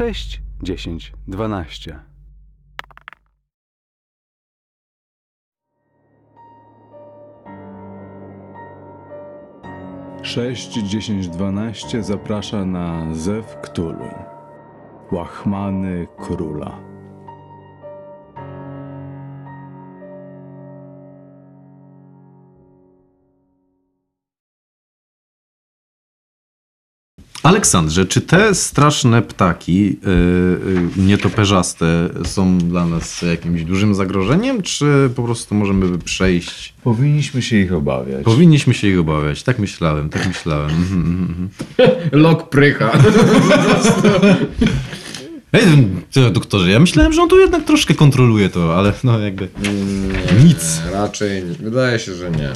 6, 10, 12. Sześć, dziesięć, dwanaście zaprasza na Zew Ktulu. Łachmany króla. Aleksandrze, czy te straszne ptaki, yy, nietoperzaste, są dla nas jakimś dużym zagrożeniem, czy po prostu możemy przejść? Powinniśmy się ich obawiać. Powinniśmy się ich obawiać. Tak myślałem, tak myślałem. Mhm, mhm, mhm. Lok prycha. Ej, doktorze, ja myślałem, że on tu jednak troszkę kontroluje to, ale no jakby... Nic. Nie, raczej nie. Wydaje się, że nie.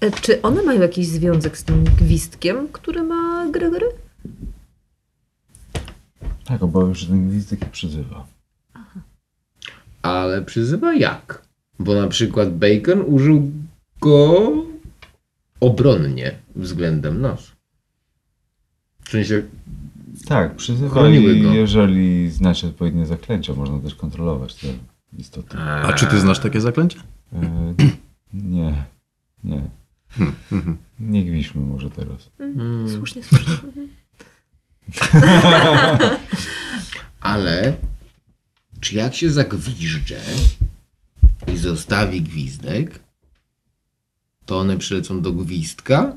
E, Czy one mają jakiś związek z tym gwizdkiem, który ma Gregory? Tak, obawiam się, że ten gwizdek ich przyzywa. Ale przyzywa jak? Bo na przykład Bacon użył go obronnie względem nas. W sensie, Tak, przyzywa i go. jeżeli znacie odpowiednie zaklęcia, można też kontrolować te istoty. A czy ty znasz takie zaklęcie? E, nie, nie. Nie gwiśmy może teraz. Mm. Słusznie, słusznie. ale czy jak się zagwiżdżę i zostawi gwizdek, to one przylecą do gwizdka?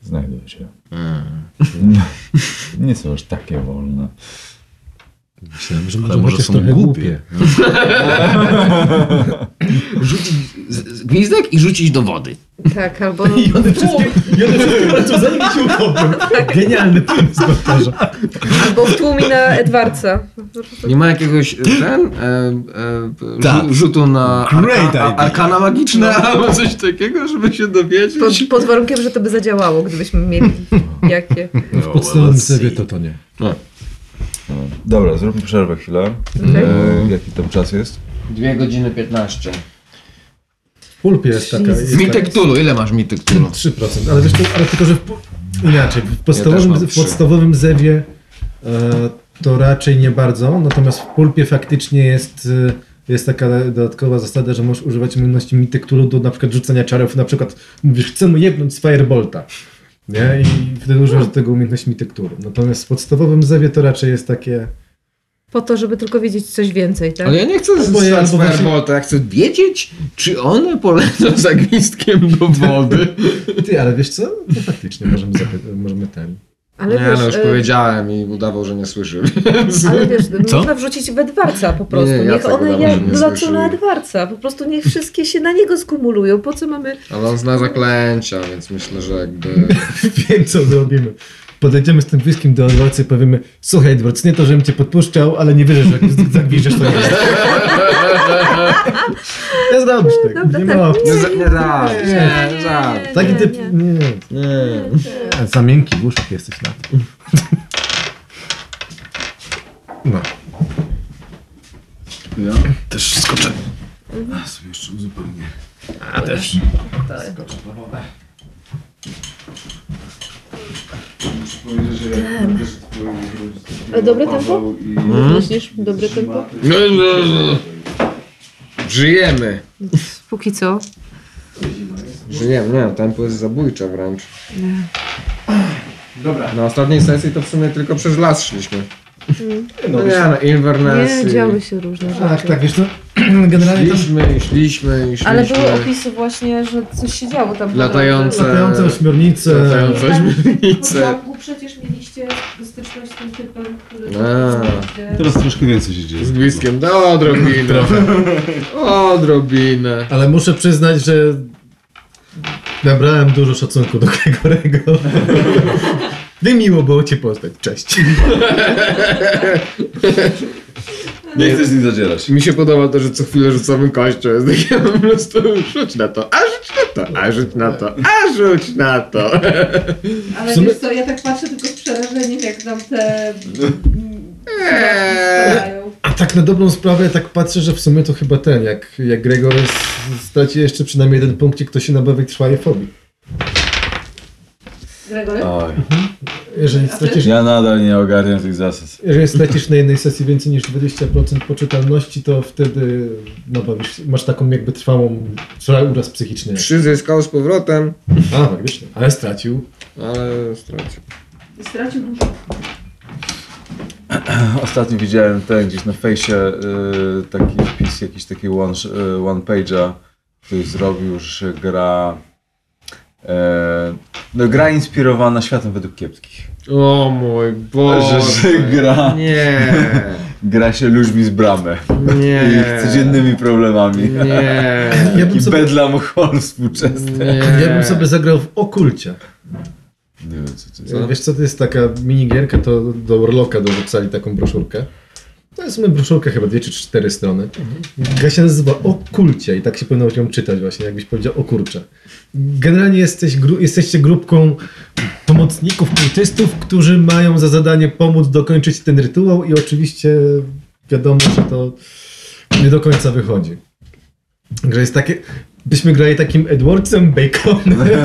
Znajdą się. Mm. Nie, są aż takie wolne. Myślałem, że może, może są trochę głupie. głupie. Rzucić gwizdek i rzucić do wody. Tak, albo... I one wszystkie, i one wszystkie lecą zanim się utopią. Genialny pomysł doktorza. Albo w tłumi na Edwardsa. Nie ma jakiegoś e, ten e, e, Tak. rzu- rzutu na Great arka, idea. a, arkana magiczne albo coś takiego, żeby się dowiedzieć? Pod, pod warunkiem, że to by zadziałało, gdybyśmy mieli jakie. W podstawowym sobie to to nie. No. No. Dobra, zróbmy przerwę chwilę. Okej. E, jaki tam czas jest? Dwie godziny 15. W pulpie jest taka... Jest Mitek Tulu, ile masz Mitek Tulu? 3%, ale wiesz, to, ale tylko, że w, inaczej, w podstawowym, mam w podstawowym zewie e, to raczej nie bardzo, natomiast w pulpie faktycznie jest, e, jest taka dodatkowa zasada, że możesz używać umiejętności Mitek Tulu do na przykład rzucania czarów, na przykład mówisz, chcemy jebnąć z Firebolta, nie? I wtedy używasz do tego umiejętności Mitek Tulu. Natomiast w podstawowym zewie to raczej jest takie... Po to, żeby tylko wiedzieć coś więcej, tak? Ale ja nie chcę z właśnie- Firebolta, ja chcę wiedzieć, czy one polecą za gwizdkiem do wody. Ty, ale wiesz co? No faktycznie możemy, możemy ten... Ale nie, wiesz, no już e, powiedziałem i udawał, że nie słyszy. Więc... Ale wiesz, Co? można wrzucić w Edwardsa po prostu. Nie, nie, niech one udawał, jak lecą na Edwardsa. Po prostu niech wszystkie się na niego skumulują. Po co mamy... Ale on zna zaklęcia, więc myślę, że jakby... Wiem, co zrobimy. Podejdziemy z tym bliskim do Edwardsa i powiemy Słuchaj, Edward, nie to, żebym cię podpuszczał, ale nie wierzę, że jak zagwiżdżesz, to nie Nie zrobisz tego. Dobra, nie tak. ma opcji. Nie, za- nie za, nie, nie. Taki typ... nie. Nie. Nie. Za miękki łóżek jesteś na to. No. Ja też skoczę. A sobie jeszcze uzupełnię. A też. Skoczę po wodę. Muszę powiedzieć, że jak twój A dobre tempo? I- Myślisz? Dobre tempo? No, no, no. Żyjemy. Póki co. Żyjemy, nie, tempo jest zabójcze wręcz. Dobra. Na ostatniej sesji to w sumie tylko przez las szliśmy. No nie, no Inverness. Nie, i- działy się różne rzeczy. Tak, tak, wiesz no, generalnie Szliśmy, i szliśmy, i szliśmy. Ale były opisy właśnie, że coś się działo tam. Latające- latające ośmiornice. Latające ośmiornice. W zamku przecież mieliście styczność z tym typem, który... A. Teraz troszkę więcej się dzieje. Z bliskiem, no odrobinę. Odrobinę. Ale muszę przyznać, że nabrałem dużo szacunku do Gregorego. Wy miło było cię poznać. Cześć. Nie chcesz z nim zadzierać. Mi się podoba to, że co chwilę rzucamy kością. Jest takie po prostu rzuć na to, a rzuć na to, a rzuć na to, a rzuć na to. Ale sumie- wiesz co, ja tak patrzę tylko z przerażeniem, jak tam te... Eee. A tak na dobrą sprawę, tak patrzę, że w sumie to chyba ten, jak, jak Gregor straci jeszcze przynajmniej jeden punkcik, to się nabawi trwałej fobii. Gregory? Oj. Jeżeli stracisz, Ja nadal nie ogarniam tych zasad. jeżeli stracisz na jednej sesji więcej niż 20% poczytalności, to wtedy no, bawisz, masz taką jakby trwałą uraz psychiczny. Trzy zyskał z powrotem, A, faktycznie. Ale stracił. ale stracił. Stracił dużo. Ostatnio widziałem ten gdzieś na fejsie y, taki wpis, jakiś taki one, y, one page'a, ktoś zrobił, że gra no gra inspirowana światem według kiepskich. O mój Że, Boże. że gra, Nie, gra się ludźmi z bramy i nie, ich codziennymi problemami. nie, Ja bym sobie, bedlam hol współczesny. nie. ja bym sobie zagrał w Okulcie. Nie wiem co to jest. Co? Wiesz co, to jest taka minigierka, to do Warlocka dorzucali taką broszurkę. To jest moja broszurka chyba dwie czy cztery strony. Gra się nazywa O kulcie i tak się powinno ją czytać właśnie, jakbyś powiedział o kurcze. Generalnie jesteś gru jesteście grupką pomocników, kultystów, którzy mają za zadanie pomóc dokończyć ten rytuał i oczywiście wiadomo, że to nie do końca wychodzi. Gra jest takie... Byśmy grali takim Edwardsem Baconem.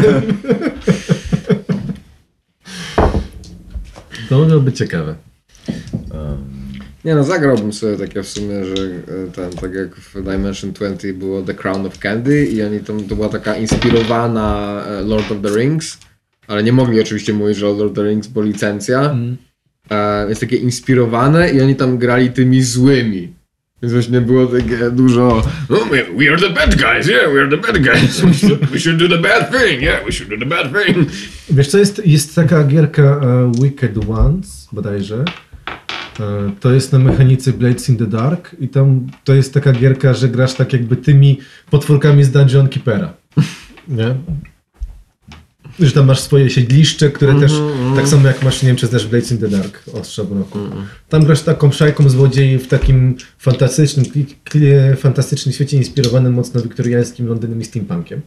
To mogło być ciekawe. Nie no, zagrałbym sobie takie w sumie, że e, ten, tak jak w Dimension 20 było The Crown of Candy i oni tam, to była taka inspirowana e, Lord of the Rings, ale nie mogli oczywiście mówić, że Lord of the Rings, bo licencja. E, jest takie inspirowane i oni tam grali tymi złymi. Więc właśnie było takie dużo oh, we, are the bad guys, yeah, we are the bad guys. We should, we should do the bad thing, yeah, we should do the bad thing. Wiesz co, jest, jest taka gierka e, Wicked Ones, bodajże. E, to jest na mechanice Blades in the Dark i tam to jest taka gierka, że grasz tak jakby tymi potworkami z Dungeon Keepera. Nie? Że tam masz swoje siedliszcze, które też, tak samo jak masz, nie wiem czy znasz Blades in the Dark, ostrza w roku. Tam grasz taką szajką złodziei w takim fantastycznym, fantastycznym świecie inspirowanym mocno wiktoriańskim Londynem i steampunkiem.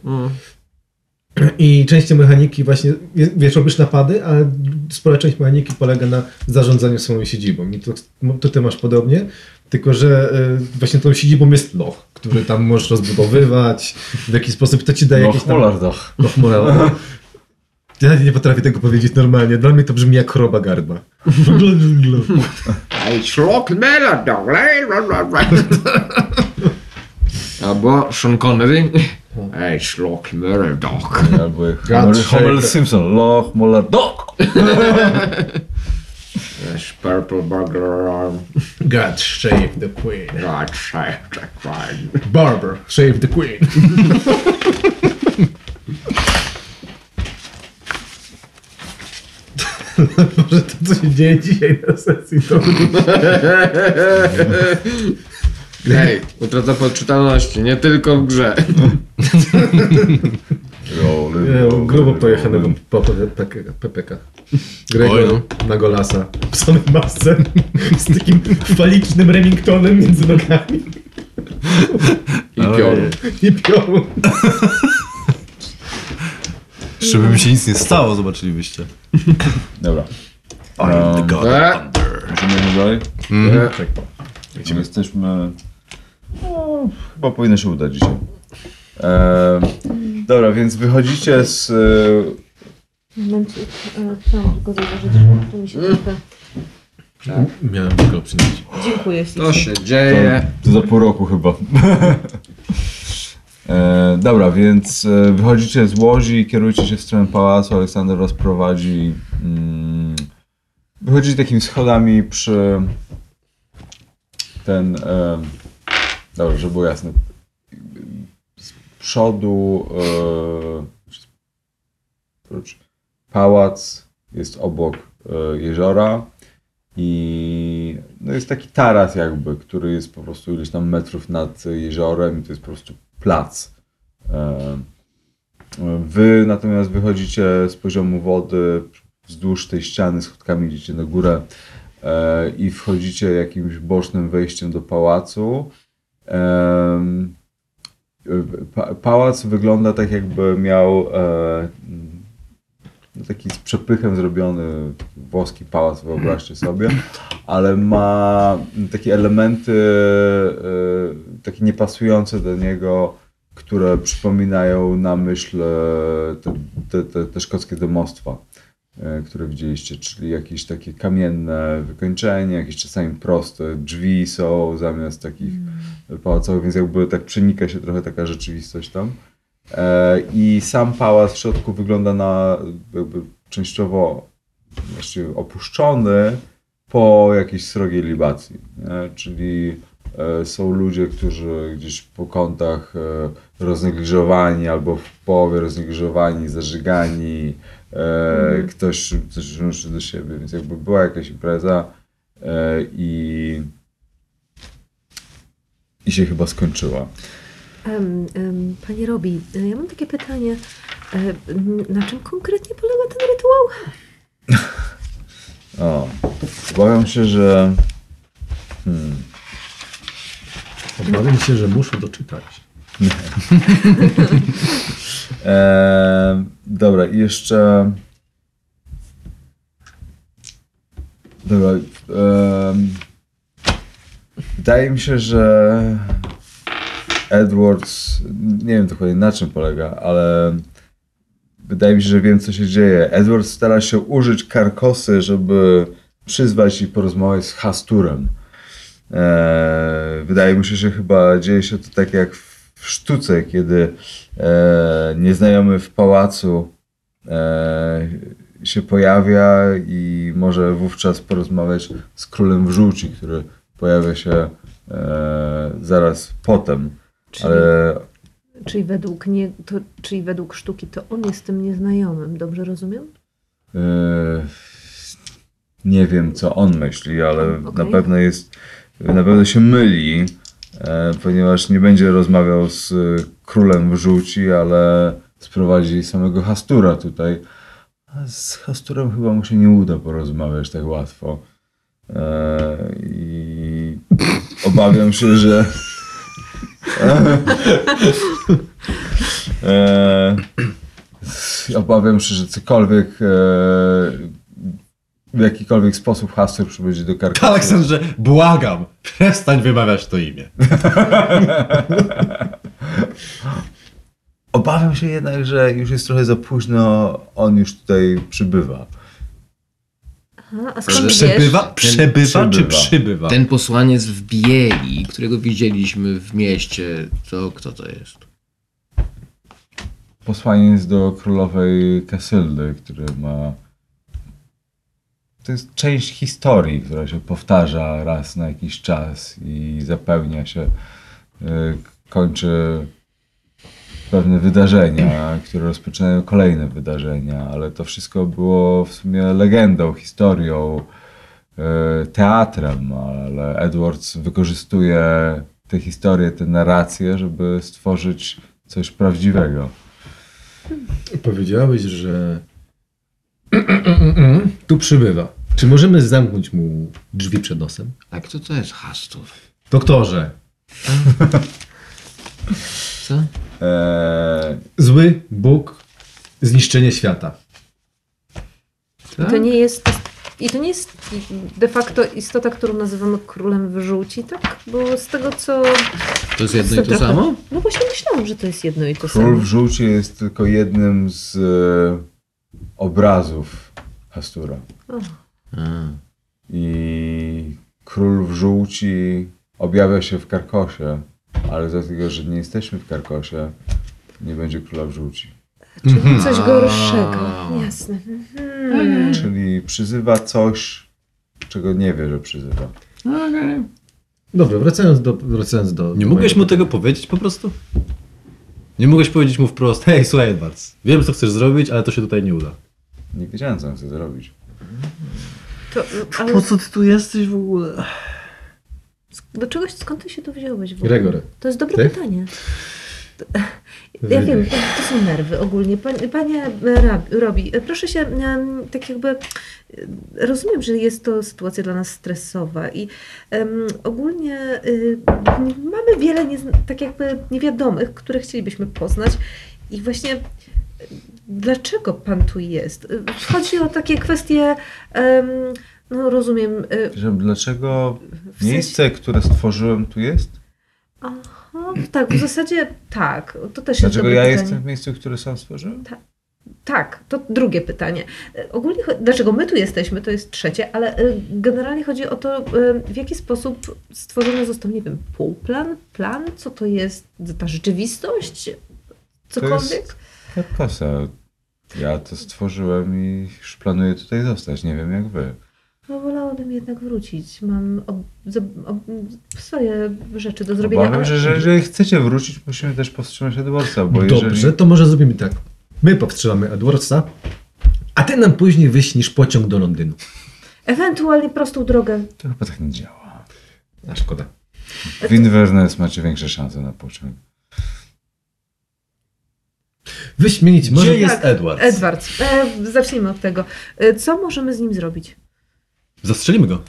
I częścią mechaniki właśnie, wiesz, robisz napady, ale spora część mechaniki polega na zarządzaniu swoją siedzibą. I to, to ty masz podobnie, tylko że y, właśnie tą siedzibą jest loch, który tam możesz rozbudowywać, w jaki sposób to ci daje No, jakieś tam... Molardach. Loch Moral. Ja nie potrafię tego powiedzieć normalnie. Dla mnie to brzmi jak choroba gardła. I schlock melodog. Albo Sean Connery. I schlock melodog. Albo jak God Homer, shake Homer it. Simpson. Loch, Molardach. Purple burger arm. God shave the queen. God save the queen. Barber, shave the queen. Może to, co się dzieje dzisiaj na sesji, to Hej, utrata podczytalności, nie tylko w grze. nie, grubo pojechane po PPK. Gregor na golasa w samym masce z takim falicznym Remingtonem między nogami I piorun. i piorun. Żeby mi się nic nie stało, zobaczylibyście. Dobra. I'm the Um, god E? of thunder. Możemy dalej? E, My jesteśmy... No, chyba powinno się udać dzisiaj. E, dobra, więc wychodzicie z... e, Momencik, e, chciałam tylko zauważyć, że tu mi się trochę... Miałem go przynieść. Dziękuję To się dzieje. To za pół roku chyba. e, dobra, więc e, wychodzicie z Łodzi i kierujecie się w stronę pałacu. Aleksander was prowadzi. Mm, wychodzicie takimi schodami przy ten. E, dobra, żeby było jasne. Z przodu. Oprócz- pałac jest obok e, jeziora. I no jest taki taras jakby, który jest po prostu ileś tam metrów nad jeziorem i to jest po prostu plac. E, Wy natomiast wychodzicie z poziomu wody wzdłuż tej ściany, schodkami idziecie na górę i wchodzicie jakimś bocznym wejściem do pałacu. Pałac wygląda tak jakby miał e, no taki z przepychem zrobiony włoski pałac, wyobraźcie sobie, ale ma takie elementy e, takie niepasujące do niego, które przypominają na myśl te, te, te, te szkockie domostwa. E, które widzieliście, czyli jakieś takie kamienne wykończenie, jakieś czasami proste drzwi są zamiast takich pałacowych, więc jakby tak przenika się trochę taka rzeczywistość tam. E, I sam pałac w środku wygląda na jakby częściowo właściwie opuszczony po jakiejś srogiej libacji. Nie? Czyli e, są ludzie, którzy gdzieś po kątach roznegliżowani albo w połowie roznegliżowani, zażygani, e, ktoś coś ruszy do siebie, więc jakby była jakaś impreza e, i i się chyba skończyła. Em, em, Panie Robi, e, ja mam takie pytanie. E, Na czym konkretnie polega ten rytuał? O, obawiam się, że hmm, Obawiam się, że muszę doczytać. E, dobra, i jeszcze. Dobra. em, wydaje mi się, że Edwards. Nie wiem dokładnie na czym polega, ale wydaje mi się, że wiem co się dzieje. Edwards stara się użyć karkosy, żeby przyzwać i porozmawiać z Hasturem. E, wydaje mi się, że chyba dzieje się to tak jak w, w sztuce, kiedy e, nieznajomy w pałacu e, się pojawia i może wówczas porozmawiać z królem w żółci, który pojawia się e, zaraz potem. Czyli, Ale czyli, według nie, to, czyli według sztuki to on jest tym nieznajomym, dobrze rozumiem? e, nie wiem, co on myśli, ale Okej. na pewno jest, na pewno się myli, ponieważ nie będzie rozmawiał z e, królem w żółci, ale sprowadzi samego Hastura tutaj. A z Hasturem chyba mu się nie uda porozmawiać tak łatwo. E, I obawiam się, że. E, obawiam się, że cokolwiek. W jakikolwiek sposób Hastur przybędzie do Karkosu. Aleksandrze, błagam, przestań wymawiać to imię. Obawiam się jednak, że już jest trochę za późno, on już tutaj przybywa. Aha, a skąd? Przebywa? Przebywa czy Przybywa. przybywa? Ten posłaniec w bieli, którego widzieliśmy w mieście, to kto to jest? Posłaniec do królowej Kasyldy, który ma... To jest część historii, która się powtarza raz na jakiś czas i zapełnia się, y, kończy pewne wydarzenia, które rozpoczynają kolejne wydarzenia, ale to wszystko było w sumie legendą, historią, y, teatrem, ale Edwards wykorzystuje tę historię, tę narrację, żeby stworzyć coś prawdziwego. Powiedziałeś, że tu przybywa. Czy możemy zamknąć mu drzwi przed nosem? A kto to jest Hastur? Doktorze, Co? Eee, zły Bóg, zniszczenie świata. I to nie jest... I to nie jest de facto istota, którą nazywamy królem w żółci, tak? Bo z tego co... To jest jedno i to samo? No właśnie myślałam, że to jest jedno i to Król samo. w żółci jest tylko jednym z e, obrazów Hastura. A. I król w żółci objawia się w Karkosie, ale dlatego, że nie jesteśmy w Karkosie, nie będzie króla w żółci. Czyli coś gorszego. Jasne. Mhm. Czyli przyzywa coś, czego nie wie, że przyzywa. Dobrze, wracając do... Wracając do Nie do mogłeś mu tego powiedzieć po prostu? Nie mogłeś powiedzieć mu wprost, hej, słuchaj Edwards, wiem co chcesz zrobić, ale to się tutaj nie uda. Nie wiedziałem, co on chce zrobić. To, ale co ty tu jesteś w ogóle? do czegoś, skąd ty się tu wziąłeś w ogóle? Gregory. To jest dobre Ty? pytanie. To- Ja wiem, to są nerwy ogólnie. Panie, Robi, proszę się tak jakby... Rozumiem, że jest to sytuacja dla nas stresowa i em, ogólnie y, mamy wiele niezn- tak jakby niewiadomych, które chcielibyśmy poznać i właśnie y, dlaczego pan tu jest? Y, Chodzi o takie kwestie, no rozumiem, y, Że dlaczego miejsce, które stworzyłem, tu jest? Aha, tak, w zasadzie tak. To też jest Dlaczego dobre ja pytanie. jestem w miejscu, które sam stworzyłem? Tak, to drugie pytanie. Ogólnie, dlaczego my tu jesteśmy, to jest trzecie, ale e, generalnie chodzi o to, e, w jaki sposób stworzony został, nie wiem, półplan, plan, co to jest ta rzeczywistość, cokolwiek? Karkosa. Ja to stworzyłem i już planuję tutaj zostać. Nie wiem jak wy. No wolałabym jednak wrócić. Mam ob, ob, swoje rzeczy do zrobienia. Obawiam ale- się, że jeżeli chcecie wrócić, musimy też powstrzymać Edwardsa, bo Dobrze, jeżeli... to może zrobimy tak. My powstrzymamy Edwardsa, a ty nam później wyśnisz pociąg do Londynu. Ewentualnie prostą drogę. To chyba tak nie działa. A szkoda. W Inverness macie większe szanse na pociąg. Wyśmienić może... Gdzie jest Tak, Edward? Edward, e, zacznijmy od tego. E, co możemy z nim zrobić? Zastrzelimy go.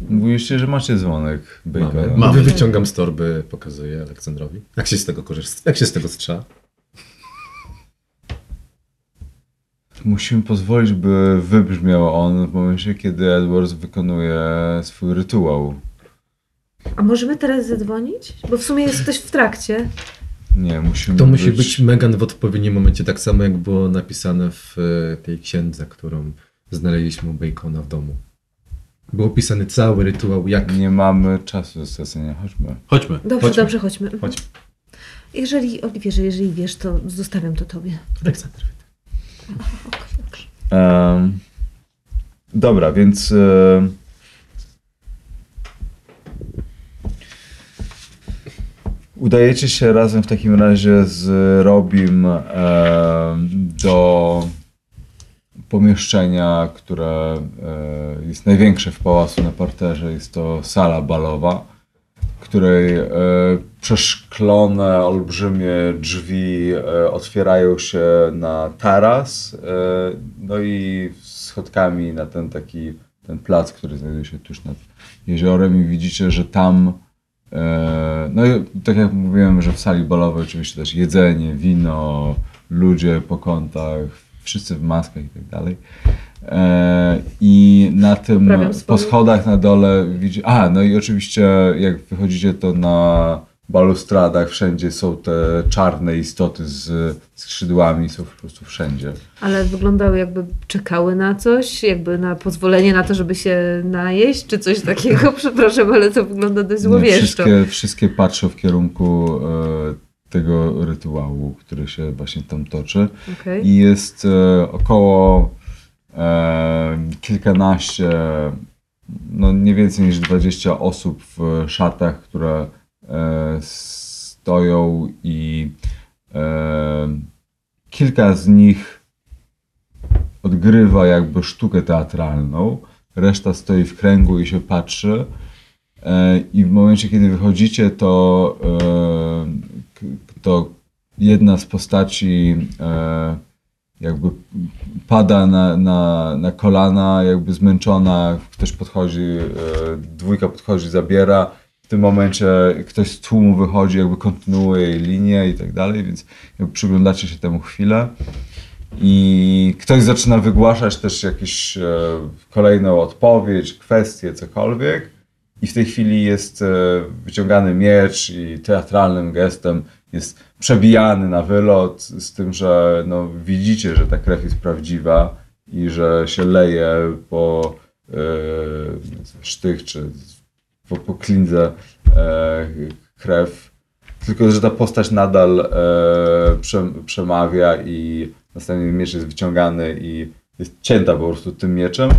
Mówiliście, że macie dzwonek Mamy. Bacona. Mamy. Wyciągam z torby, pokazuję Aleksandrowi. Jak się z tego korzysta? Jak się z tego strzela? Musimy pozwolić, by wybrzmiał on w momencie, kiedy Edwards wykonuje swój rytuał. A możemy teraz zadzwonić? Bo w sumie jest ktoś w trakcie. Nie, musimy To musi być Megan w odpowiednim momencie, tak samo jak było napisane w e, tej księdze, którą znaleźliśmy u Bacona w domu. Był opisany cały rytuał, jak... Nie mamy czasu do stracenia, chodźmy. Chodźmy. Dobrze, Chodźmy. dobrze, chodźmy. Chodźmy. Jeżeli, Oliwierze, jeżeli wiesz, to zostawiam to tobie. Aleksander. Em, dobra, więc. Udajecie się razem w takim razie z Robim em, do pomieszczenia, które e, jest największe w pałacu na parterze. Jest to sala balowa, której e, przeszklone, olbrzymie drzwi e, otwierają się na taras, e, no i schodkami na ten taki, ten plac, który znajduje się tuż nad jeziorem i widzicie, że tam e, no i tak jak mówiłem, że w sali balowej oczywiście też jedzenie, wino, ludzie po kątach, wszyscy w maskach i tak dalej. E, I na tym, po schodach na dole widzi. A, no i oczywiście jak wychodzicie, to na balustradach wszędzie są te czarne istoty z skrzydłami, są po prostu wszędzie. Ale wyglądały jakby czekały na coś, jakby na pozwolenie na to, żeby się najeść, czy coś takiego. Przepraszam, ale to wygląda dość Nie, złowieszczo. wszystkie, wszystkie patrzą w kierunku e, tego rytuału, który się właśnie tam toczy. Okej. I jest e, około e, kilkanaście, no nie więcej niż 20 osób w szatach, które stoją i e, kilka z nich odgrywa jakby sztukę teatralną, reszta stoi w kręgu i się patrzy. E, I w momencie, kiedy wychodzicie, to, e, to jedna z postaci e, jakby pada na, na, na kolana, jakby zmęczona, ktoś podchodzi, e, dwójka podchodzi, zabiera. W tym momencie ktoś z tłumu wychodzi, jakby kontynuuje jej linię i tak dalej, więc przyglądacie się temu chwilę. I ktoś zaczyna wygłaszać też jakąś e, kolejną odpowiedź, kwestię, cokolwiek. I w tej chwili jest e, wyciągany miecz i teatralnym gestem jest przebijany na wylot, z tym, że no, widzicie, że ta krew jest prawdziwa i że się leje po e, sztych czy po, po klindze e, krew. Tylko, że ta postać nadal e, prze, przemawia i następnie miecz jest wyciągany i jest cięta po prostu tym mieczem.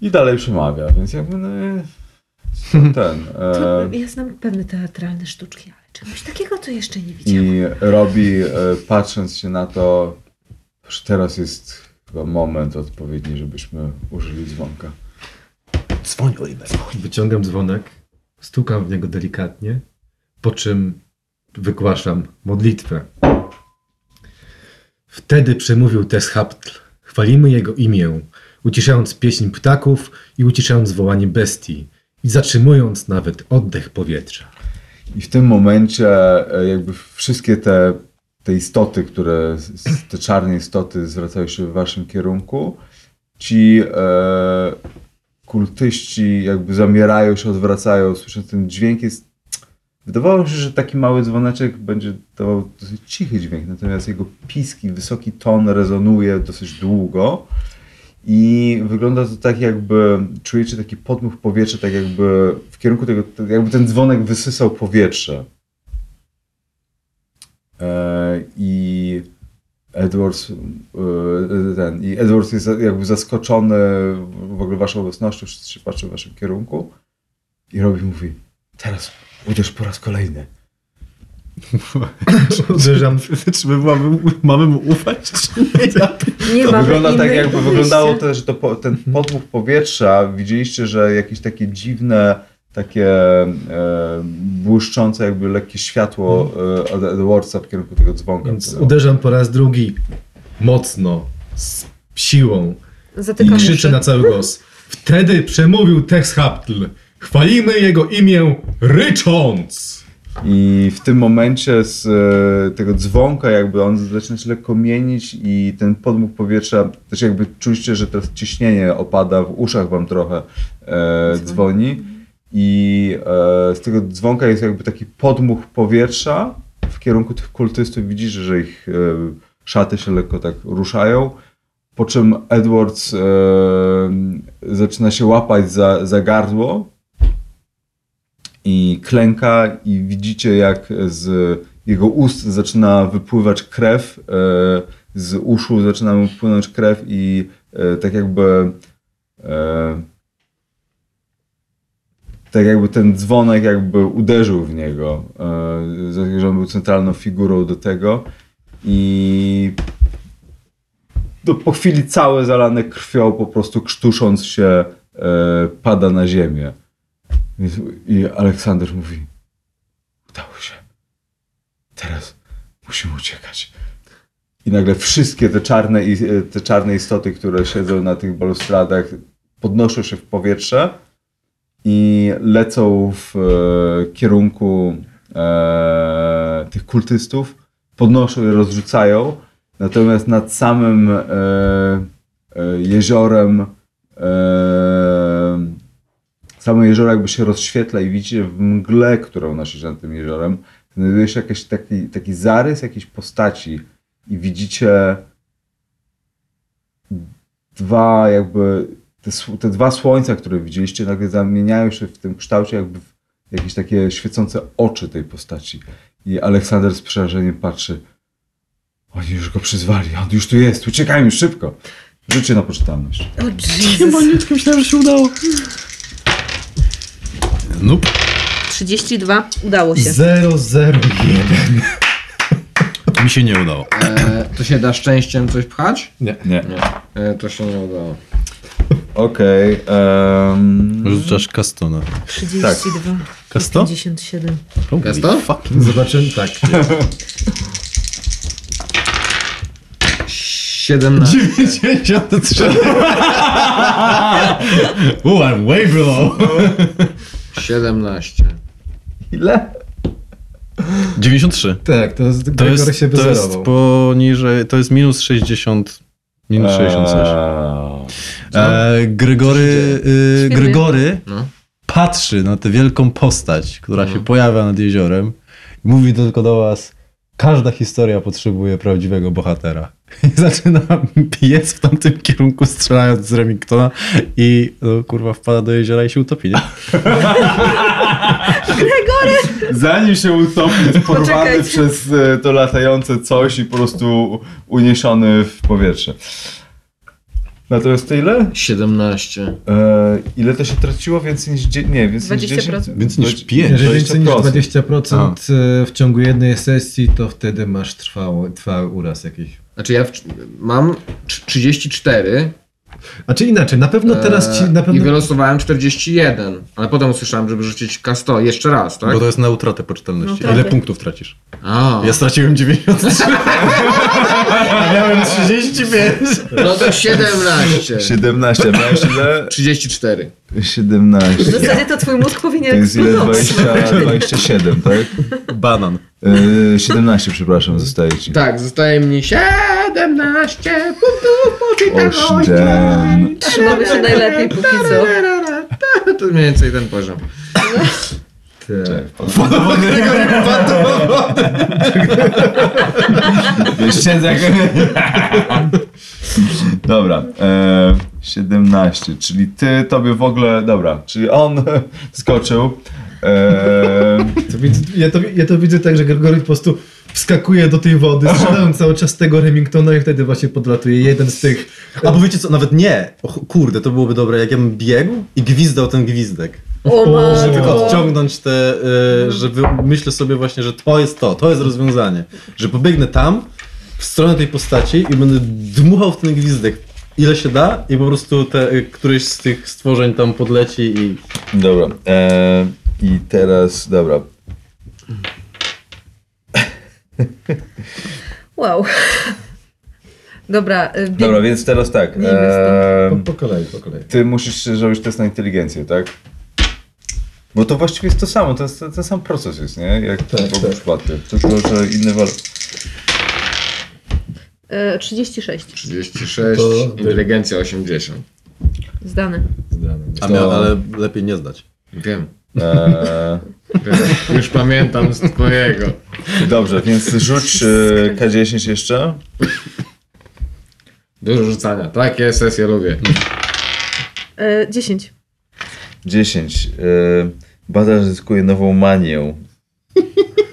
I dalej przemawia, więc jakby no, ten. E, ja znam pewne teatralne sztuczki, ale czegoś takiego to jeszcze nie widziałam. I robi, e, patrząc się na to, że teraz jest chyba moment odpowiedni, żebyśmy użyli dzwonka. Dzwoń, Oliver. Wyciągam dzwonek, stukam w niego delikatnie, po czym wygłaszam modlitwę. Wtedy przemówił Teshaptl. Chwalimy jego imię, uciszając pieśń ptaków i uciszając wołanie bestii i zatrzymując nawet oddech powietrza. I w tym momencie e, jakby wszystkie te, te istoty, które, te czarne istoty zwracają się w waszym kierunku, ci e, kultyści jakby zamierają się, odwracają, słyszę ten dźwięk jest Wydawało się, że taki mały dzwoneczek będzie dawał dosyć cichy dźwięk, natomiast jego piski, wysoki ton rezonuje dosyć długo i wygląda to tak jakby, czujecie taki podmuch powietrza, tak jakby w kierunku tego, jakby ten dzwonek wysysał powietrze. E, I Edwards, e, ten, i Edwards jest jakby zaskoczony w ogóle waszą obecnością, wszyscy się patrzą w waszym kierunku i Robi mówi, teraz uderz po raz kolejny. Uderzam. Czy my mamy, mamy mu ufać, czy nie? Nie To wygląda tak, jakby wyglądało to, że to ten podmuch powietrza, widzieliście, że jakieś takie dziwne, takie e, błyszczące, jakby lekkie światło e, od Edwardsa w kierunku tego dzwonka. Więc uderzam po raz drugi. Mocno. Z siłą. I Zatykam krzyczę uszy. na cały głos. Wtedy przemówił Texhaptl. Chwalimy jego imię rycząc. I w tym momencie z e, tego dzwonka jakby on zaczyna się lekko mienić i ten podmuch powietrza, też jakby czujecie, że teraz ciśnienie opada, w uszach wam trochę e, dzwoni i e, z tego dzwonka jest jakby taki podmuch powietrza w kierunku tych kultystów. Widzisz, że ich e, szaty się lekko tak ruszają. Po czym Edwards e, zaczyna się łapać za, za gardło i klęka i widzicie jak z jego ust zaczyna wypływać krew, e, z uszu zaczyna mu płynąć krew i e, tak jakby e, tak jakby ten dzwonek jakby uderzył w niego, e, że on był centralną figurą do tego i no, po chwili całe zalane krwią, po prostu krztusząc się, e, pada na ziemię. I, Aleksander mówi: Udało się. Teraz musimy uciekać. I nagle wszystkie te czarne, te czarne istoty, które siedzą na tych balustradach, podnoszą się w powietrze i lecą w e, kierunku e, tych kultystów, podnoszą i rozrzucają. Natomiast nad samym e, e, jeziorem e, samo jezioro jakby się rozświetla i widzicie w mgle, która unosi się nad tym jeziorem, znajduje się jakiś taki, taki zarys jakiejś postaci i widzicie dwa jakby, te, te dwa słońca, które widzieliście, nagle zamieniają się w tym kształcie jakby w jakieś takie świecące oczy tej postaci. I Aleksander z przerażeniem patrzy, oni już go przyzwali, on już tu jest, uciekajmy szybko. Rzućcie na poczytalność. O Jezus. myślałem, że się udało. Nope. 32. Udało się. 001. Mi się nie udało. E, to się da szczęściem coś pchać? Nie. E, to się nie udało. Okej. em, Rzucasz kastona. 32. Kasto? 57. Jest to? Fucking Zobaczymy, tak. 17. 93. Ooh, I'm way below. 17. Ile? 93. Tak, to, jest, To jest, się to jest poniżej, to jest minus 60. Minus 60 coś. Eee, E, Gregory, y. Gregory No. patrzy na tę wielką postać, która No. się pojawia nad jeziorem i mówi tylko do was, każda historia potrzebuje prawdziwego bohatera. I zaczyna biec w tamtym kierunku, strzelając z Remingtona i no, kurwa wpada do jeziora i się utopi, nie? Zanim się utopi, jest porwany Poczekajcie. przez e, to latające coś i po prostu uniesiony w powietrze. Natomiast to ile? 17. E, ile to się traciło? Więcej niż... dzie- Nie, więcej niż 20%. 10? Więcej niż Dwadzie- pięć. Jeżeli więcej niż 20%. 20% e, w ciągu jednej sesji, to wtedy masz trwały, trwały uraz jakiś. Znaczy ja w, mam trz- 34 A czy inaczej, na pewno teraz ci, na i pewno... wylosowałem 41, ale potem usłyszałem, żeby rzucić K100 jeszcze raz, tak? Bo to jest na utratę poczytalności. Na utratę. Ile punktów tracisz? A, Ja straciłem 93. A miałem 35. no to 17. 17, a miałeś ile? 34. 17. W zasadzie to twój mózg powinien To jest ile? eksplodować. 20, 27, tak? Banan. E, 17, przepraszam, zostaje ci. Tak, zostaje mi 17 punktów poczytalności. Osiem. Trzymamy się najlepiej póki co. To mniej więcej ten poziom. Jeszcze tak... Dobra, e, 17, czyli ty, tobie w ogóle, dobra, czyli on skoczył. E, To widzę, ja, to, ja to widzę tak, że Gregory po prostu wskakuje do tej wody, strzelając cały czas tego Remingtona i wtedy właśnie podlatuje jeden z tych... Albo wiecie co, nawet nie. O, kurde, to byłoby dobre, jak ja bym biegł i gwizdał ten gwizdek. O Żeby Żeby matko. odciągnąć te, y, żeby myślę sobie właśnie, że to jest to, to jest rozwiązanie. Że pobiegnę tam, w stronę tej postaci i będę dmuchał w ten gwizdek ile się da i po prostu te, y, któreś z tych stworzeń tam podleci i dobra, e, i teraz, dobra, Wow. Dobra, y, bieg... dobra, więc teraz tak, e, Po, po kolei, po kolei. ty musisz zrobić test na inteligencję, tak? Bo to właściwie jest to samo, to jest ten sam proces jest, nie? Jak Tak, w obu tak. przypadkach, tylko że inny walor. y, 36. 36, To- inteligencja 80. Zdane. a To- miał, ale lepiej nie zdać. Wiem. E, Wiem. Już pamiętam z twojego. dobrze, więc rzuć e, K10 jeszcze. Dużo rzucania. Takie sesje lubię. 10. 10. E, badacz zyskuje nową manię.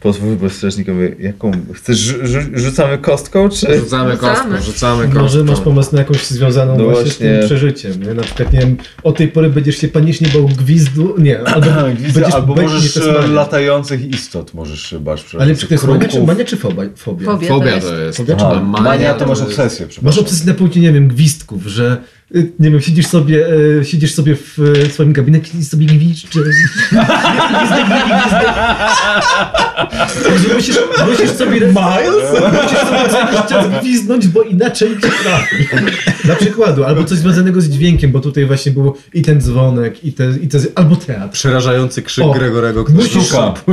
Pozwól bezstrasznikowi, jaką... Chcesz, rzu- rzu- rzucamy kostką, czy... Rzucamy kostką, rzucamy kostką. Może masz pomysł na jakąś związaną No właśnie, z właśnie. tym przeżyciem, nie? Na przykład, nie wiem, od tej pory będziesz się panicznie bał gwizdu, nie, albo Gwizdy, będziesz albo możesz e, latających istot możesz się bać. Ale czy to jest mania czy, mania czy fobia? fobia? Fobia. To to jest. Fobia Aha, mania? mania to masz obsesję, Masz przepraszam. obsesję na punkcie, nie wiem, gwizdków, że nie wiem, siedzisz sobie, e, siedzisz sobie w e, swoim gabinecie i sobie. Gwizdek, gwizdek. Że musisz, musisz sobie... Miles? Musisz sobie cały czas gwizdnąć, bo inaczej cię trafi. Na przykładu, albo coś związanego z dźwiękiem, bo tutaj właśnie było i ten dzwonek, i te, i te albo teatr. Przerażający krzyk O, Gregorego, który Musisz,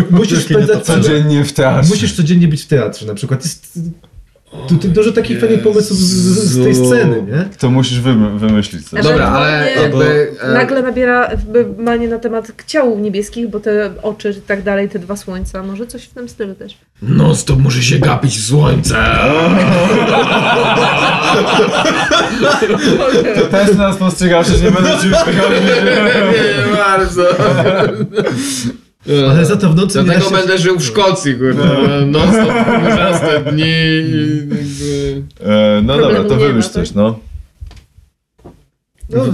musisz cały, Codziennie w teatrze. Musisz codziennie być w teatrze na przykład. Jest tutaj dużo takich fajnych pomysłów z, z, z tej sceny, nie? To musisz wymy- wymyślić coś. Dobra, ale jakby... e, Nagle nabiera manie na temat ciał niebieskich, bo te oczy i tak dalej, te dwa słońca, może coś w tym stylu też. Non stop muszę się gapić w słońce. Też nas postrzegał, że nie będę ci Nie bardzo. Ale za to w nocy Dlatego się... będę żył w Szkocji, kurde. Non stop ujrzaste dni i jakby... e, No dobra, to wymyśl ma, coś, tak? no. No,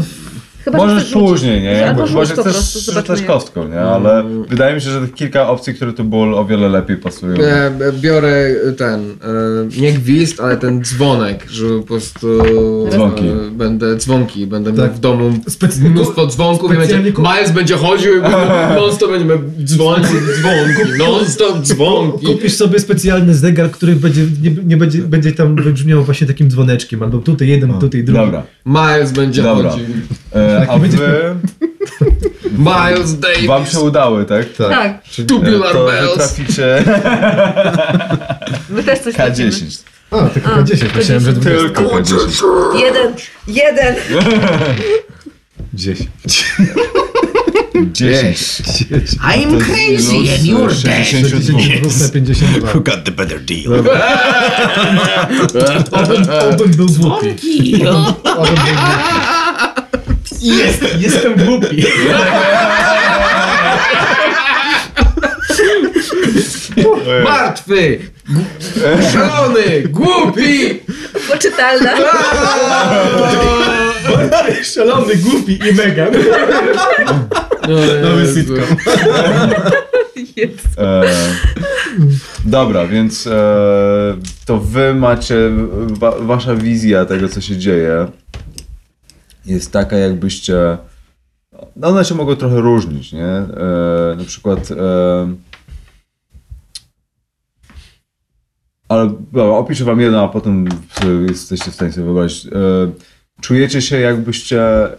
Chyba, że Możesz rzucić. później, nie? Jakby, chyba, że chcesz rzucać kostką, nie? Ale wydaje mi się, że tych kilka opcji, które tu było, o wiele lepiej pasują. E, biorę ten, e, nie gwizd, ale ten dzwonek, że po prostu Dzwonki. e, będę dzwonki, będę Tak. miał w domu Specy- mnóstwo dzwonków i specjalnie będzie, Miles będzie chodził i non stop będziemy dzwonić dzwonki, non stop dzwonki. Kupisz sobie specjalny zegar, który będzie, nie, nie będzie, będzie tam wybrzmiał właśnie takim dzwoneczkiem, albo tutaj jeden, tutaj drugi. Dobra. Miles będzie Dobra. chodził. E, Tak, a wy, Miles Davis. wam się udały, tak? Tak, E, Tubular To wy bells. traficie my też coś tracimy. K10. A, tylko A, 10, myślałem, że 20. Tylko K10. Jeden, jeden. 10. 10. I'm crazy and you're dead. 62. na 52. got the better deal? Obym, obym był głupi. Obym był głupi. Jest, jestem głupi. Martwy, szalony, głupi. Poczytalna. Szalony, głupi i mega. Nowy sitcom. Jest. E, dobra, więc e, to wy macie, wa, wasza wizja tego, co się dzieje jest taka, jakbyście, no one się mogą trochę różnić, nie? E, na przykład, e, ale dobra, opiszę wam jedno, a potem jesteście w stanie sobie wyobrazić. E, czujecie się, jakbyście e,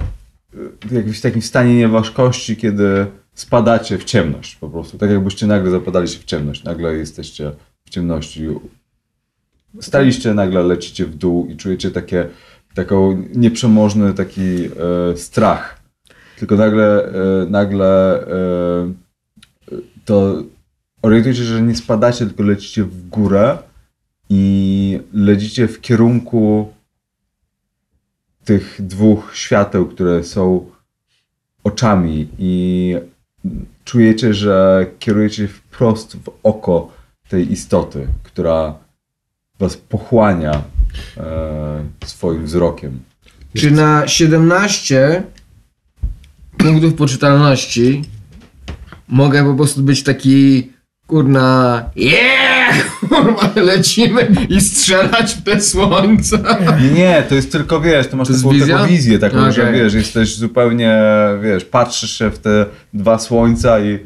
jakbyś w takim stanie nieważkości, kiedy spadacie w ciemność po prostu. Tak jakbyście nagle zapadali się w ciemność. Nagle jesteście w ciemności. Staliście, nagle lecicie w dół i czujecie takie, taką nieprzemożny taki e, strach. tylko nagle, e, nagle e, to orientujecie się, że nie spadacie, tylko lecicie w górę i lecicie w kierunku tych dwóch świateł, które są oczami i czujecie, że kierujecie wprost w oko tej istoty, która was pochłania swoim wzrokiem. Czy na 17 punktów poczytalności mogę po prostu być taki kurna yeah! Kurwa, lecimy i strzelać w te słońca. Nie, to jest tylko, wiesz, to masz To taką, wizja? taką wizję, taką, że Okej. wiesz, jesteś zupełnie, wiesz, patrzysz się w te dwa słońca i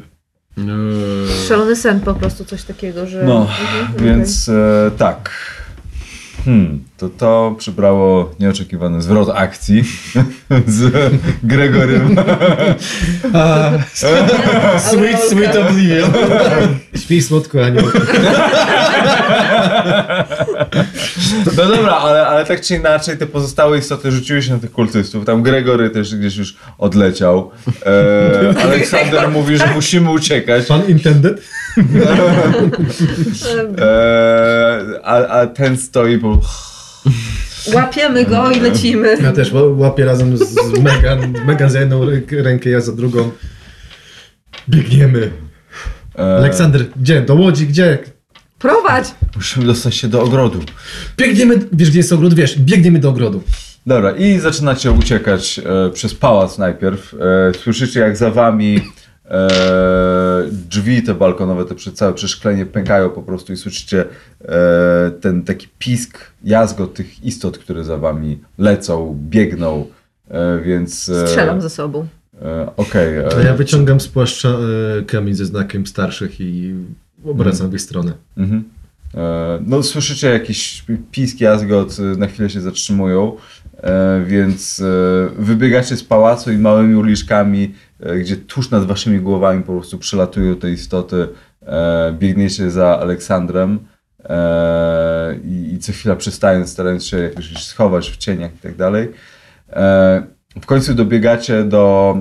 Szalony sen po prostu, coś takiego, że... no, Mhm, więc e, tak. Hmm, to to przybrało nieoczekiwany zwrot akcji z Gregorym. Sweet, sweet oblivion. Śpij słodko, Aniu. No dobra, ale, ale tak czy inaczej te pozostałe istoty rzuciły się na tych kultystów. Tam Gregory też gdzieś już odleciał. E, Aleksander mówi, że musimy uciekać. Pan intended? E, a, a ten stoi po... Łapiemy go i lecimy. Ja też ła- łapię razem z Megan. Megan za jedną rę- rękę, ja za drugą. Biegniemy. E, Aleksander, gdzie? Do Łodzi, gdzie? Prowadź! Musimy dostać się do ogrodu. Biegniemy, wiesz gdzie jest ogród? Wiesz, biegniemy do ogrodu. Dobra, i zaczynacie uciekać e, przez pałac najpierw. E, słyszycie jak za wami e, drzwi te balkonowe, te przy, całe przeszklenie pękają po prostu i słyszycie e, ten taki pisk, jazgot tych istot, które za wami lecą, biegną, e, więc... E, Strzelam ze sobą. E, Okej. To ja wyciągam z płaszcza e, kamień ze znakiem starszych i obracam w ich stronę. Mhm. E, No, słyszycie jakiś pisk, jazgot, e, na chwilę się zatrzymują, e, więc e, wybiegacie z pałacu i małymi uliczkami, e, gdzie tuż nad waszymi głowami po prostu przelatują te istoty, e, biegniecie za Aleksandrem i, i co chwila przystając, starając się jakoś schować w cieniach i tak dalej. W końcu dobiegacie do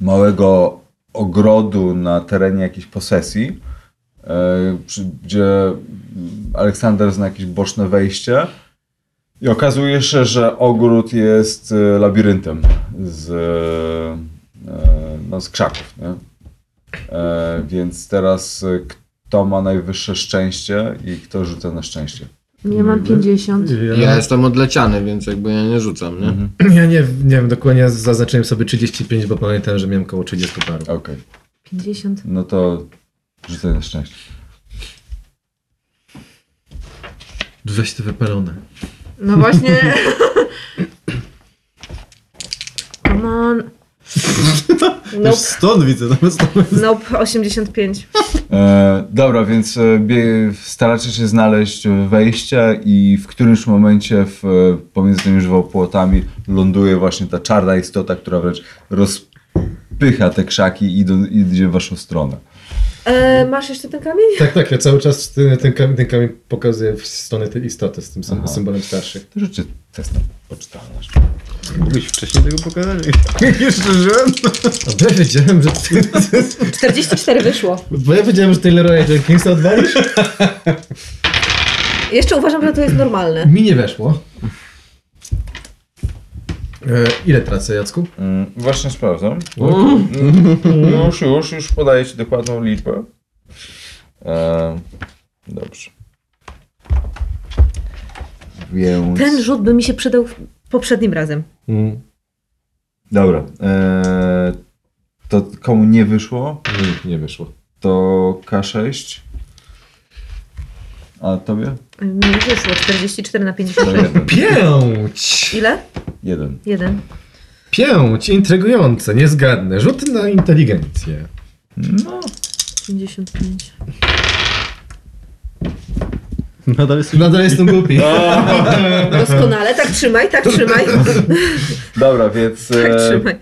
małego ogrodu na terenie jakiejś posesji, e, gdzie Aleksander zna jakieś boczne wejście i okazuje się, że ogród jest e, labiryntem z, e, no, z krzaków. Nie? Więc teraz kto ma najwyższe szczęście i kto rzuca na szczęście. Ja mam 50. Ja jestem odleciany, więc jakby ja nie rzucam, nie? Ja nie, nie wiem, dokładnie zaznaczyłem sobie 35, bo pamiętam, że miałem koło 30 paru. Okej, 50. no to rzucaj na szczęście. Weź te wypalone. No właśnie. Come on. Nope. Stąd widzę, no stąd. Nope, 85. E, dobra, więc e, bie, staracie się znaleźć wejście i w którymś momencie w, e, pomiędzy tymi żywopłotami ląduje właśnie ta czarna istota, która wręcz rozpycha te krzaki i idą- idzie w waszą stronę. E, masz jeszcze ten kamień? Tak, tak, ja cały czas ten, ten, kamień, ten kamień pokazuję w stronę tej istoty z tym sym- symbolem starszych. To rzućcie test na poczytalność. Mógłbyś wcześniej tego pokazać? Jeszcze żyłem? Bo ja wiedziałem, że... 44 wyszło. Bo ja wiedziałem, że Taylora Jenkinsa odwalisz. Jeszcze uważam, że to jest normalne. Mi nie weszło. E, ile tracę, Jacku? Mm, właśnie sprawdzam. Mm, już, już, już podaję ci dokładną liczbę. E, dobrze. Więc... Ten rzut by mi się przydał poprzednim razem. Mm. Dobra. E, to komu nie wyszło, Nie, nie wyszło. to K6. A tobie? Mi wyszło 44 na To 56. jeden. Pięć! Ile? jeden. Jeden. Pięć! Intrygujące, nie zgadnę. Rzut na inteligencję. No. 55. Nadal Nadal jestem głupi. Doskonale, tak trzymaj, tak trzymaj. Dobra, więc Tak e, trzymaj.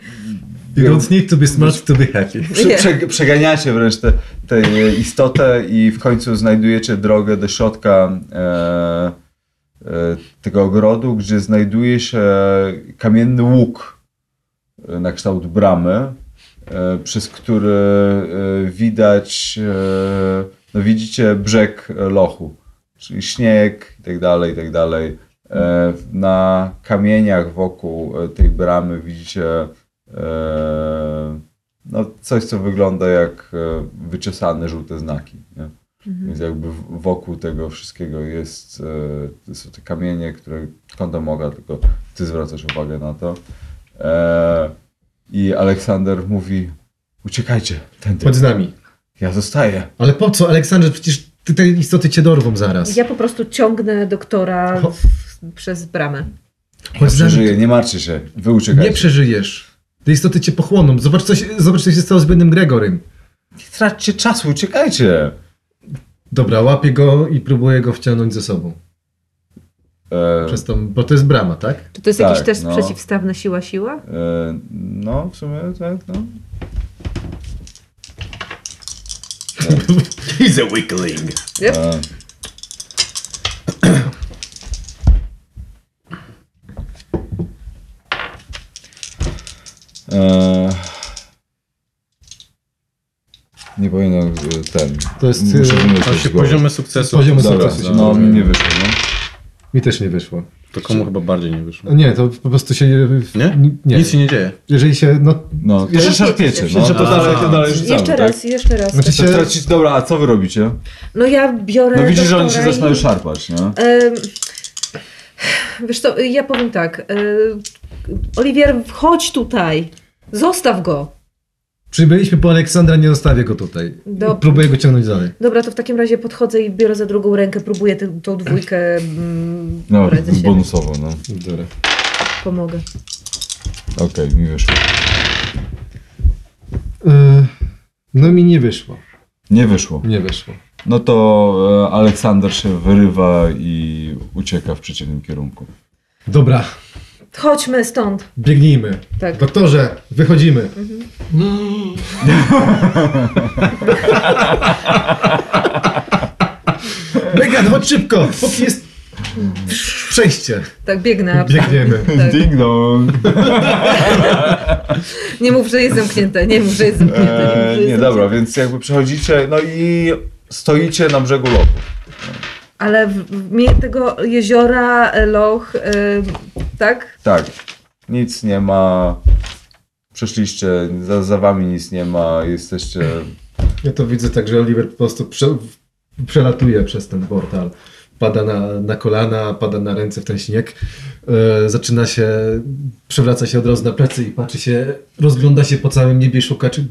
You don't need to be smart to be happy. prze, prze, przeganiacie wręcz tę tę istotę i w końcu znajdujecie drogę do środka e, tego ogrodu, gdzie znajduje się kamienny łuk e, na kształt bramy, e, przez który e, widać, e, no widzicie brzeg e, lochu, czyli śnieg i tak dalej, i tak dalej. E, Na kamieniach wokół e, tej bramy widzicie e, no, coś, co wygląda jak wyczesane żółte znaki. Nie? Więc jakby wokół tego wszystkiego jest, to są te kamienie, które kątem oka, tylko ty zwracasz uwagę na to. I Aleksander mówi, uciekajcie, tędy. Chodź z nami. Ja zostaję. Ale po co, Aleksandrze? Przecież te istoty cię dorwą zaraz. Ja po prostu ciągnę doktora w, przez bramę. Ja Chodź przeżyję, nie martwcie się, wy uciekajcie. Nie przeżyjesz. Te istoty cię pochłoną. Zobacz, co się, zobacz, co się stało z biednym Gregorym. Nie traćcie czasu, uciekajcie. Dobra, łapię go i próbuję go wciągnąć ze sobą. E, Przez tą, bo to jest brama, tak? Czy to jest Tak, jakiś test no. przeciwstawny siła-siła? e, no, w sumie tak, no. He's a weakling. Yep. E, e, nie powinno e, ten. To jest, Muszę e, wymyślić z głowy. poziomy sukcesu. Poziomy Dobra, sukcesu. no mi nie wyszło, no. Mi też nie wyszło. To komu chyba bardziej nie wyszło. Nie, to po prostu się... Nie? Nie. Nic się nie dzieje. Jeżeli się, no... No, to Jeszcze- się szarpiecie, no. jeszcze To dalej, to dalej rzucamy, Jeszcze tak? raz, jeszcze raz. Znaczy się... Tracić, dobra, a co wy robicie? No ja biorę No widzisz, że oni się zaczynają szarpać, nie? Em, Wiesz co, ja powiem tak. e, Oliwier, chodź tutaj. Zostaw go. Przybyliśmy po Aleksandra, nie zostawię go tutaj. Próbuję go ciągnąć dalej. Dobra, to w takim razie podchodzę i biorę za drugą rękę, próbuję tę, tą dwójkę mm, No, bonusowo, no. Dobra. Pomogę. Okej, mi wyszło. E, no mi nie wyszło. Nie wyszło. Nie wyszło. No to e, Aleksander się wyrywa i ucieka w przeciwnym kierunku. Dobra, Chodźmy stąd. biegnijmy. Tak. Doktorze, wychodzimy. Megan, chodź szybko, póki jest przejście. Tak, biegnę. Biegniemy. Tak. Ding dong. Nie mów, że jest zamknięte. Nie mów, że jest zamknięte. Nie, mów, że Eee, jest nie, zamknięte. dobra, więc jakby przechodzicie, no i stoicie na brzegu lochu. Ale w, w tego jeziora, e, loch, e, tak? Tak, nic nie ma. Przeszliście, za, za wami nic nie ma, jesteście... Ja to widzę tak, że Oliver po prostu prze, przelatuje przez ten portal. Pada na, na kolana, pada na ręce w ten śnieg. E, zaczyna się, przewraca się od razu na plecy i patrzy się, rozgląda się po całym niebie szuka, czy,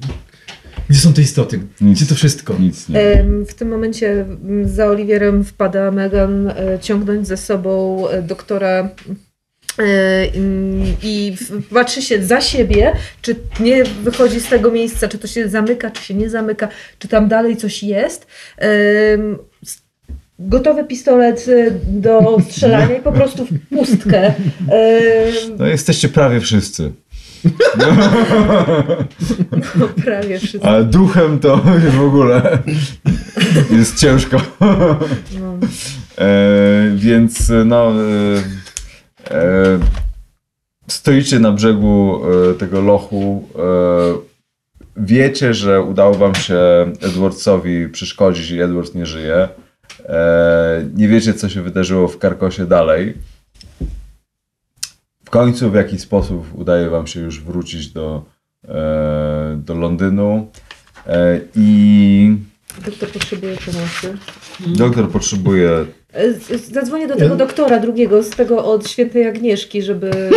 gdzie są te istoty? Nic. Gdzie to wszystko? Nic nie. W tym momencie za Oliwierem wpada Megan e, ciągnąć ze sobą e, doktora e, i patrzy się za siebie, czy nie wychodzi z tego miejsca, czy to się zamyka, czy się nie zamyka, czy tam dalej coś jest. Gotowy pistolet do strzelania i po prostu w pustkę. No jesteście prawie wszyscy. No, prawie wszystko. Ale duchem to w ogóle jest ciężko. No. E, więc no. E, e, stoicie na brzegu e, tego lochu. E, wiecie, że udało wam się Edwardsowi przeszkodzić i Edward nie żyje. Nie wiecie, co się wydarzyło w Karkosie dalej. W końcu w jakiś sposób udaje wam się już wrócić do, e, do Londynu. E, I Doktor potrzebuje pomocy. doktor potrzebuje E, Zadzwonię do tego doktora drugiego, z tego od świętej Agnieszki, żeby...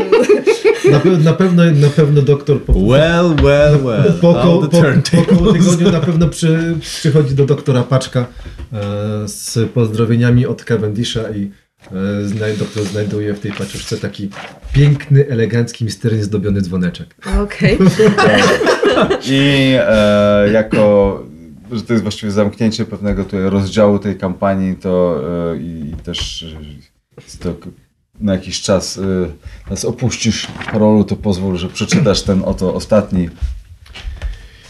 Na, pe, na, pewno, na pewno doktor po, Well, well, well. po, po, po, po koło tygodniu na pewno przy, przychodzi do doktora Paczka e, z pozdrowieniami od Cavendisha i e, doktor znajduje w tej paczuszce taki piękny, elegancki, misternie zdobiony dzwoneczek. Okej. I e, jako, że to jest właściwie zamknięcie pewnego tutaj rozdziału tej kampanii, to e, i, też e, to na jakiś czas e, nas opuścisz Karolu, to pozwól, że przeczytasz ten oto ostatni.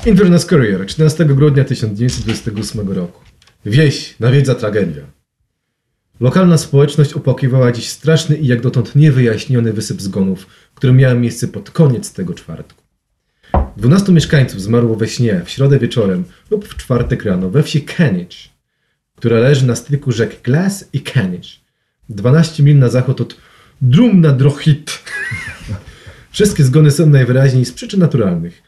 Inverness Courier, 14 grudnia 1928 roku. Wieś nawiedza tragedia. Lokalna społeczność opłakiwała dziś straszny i jak dotąd niewyjaśniony wysyp zgonów, który miał miejsce pod koniec tego czwartku. 12 mieszkańców zmarło we śnie w środę wieczorem lub w czwartek rano we wsi Kenich, która leży na styku rzek Glass i Kenich, 12 mil na zachód od Drumna Drohit. Wszystkie zgony są najwyraźniej z przyczyn naturalnych,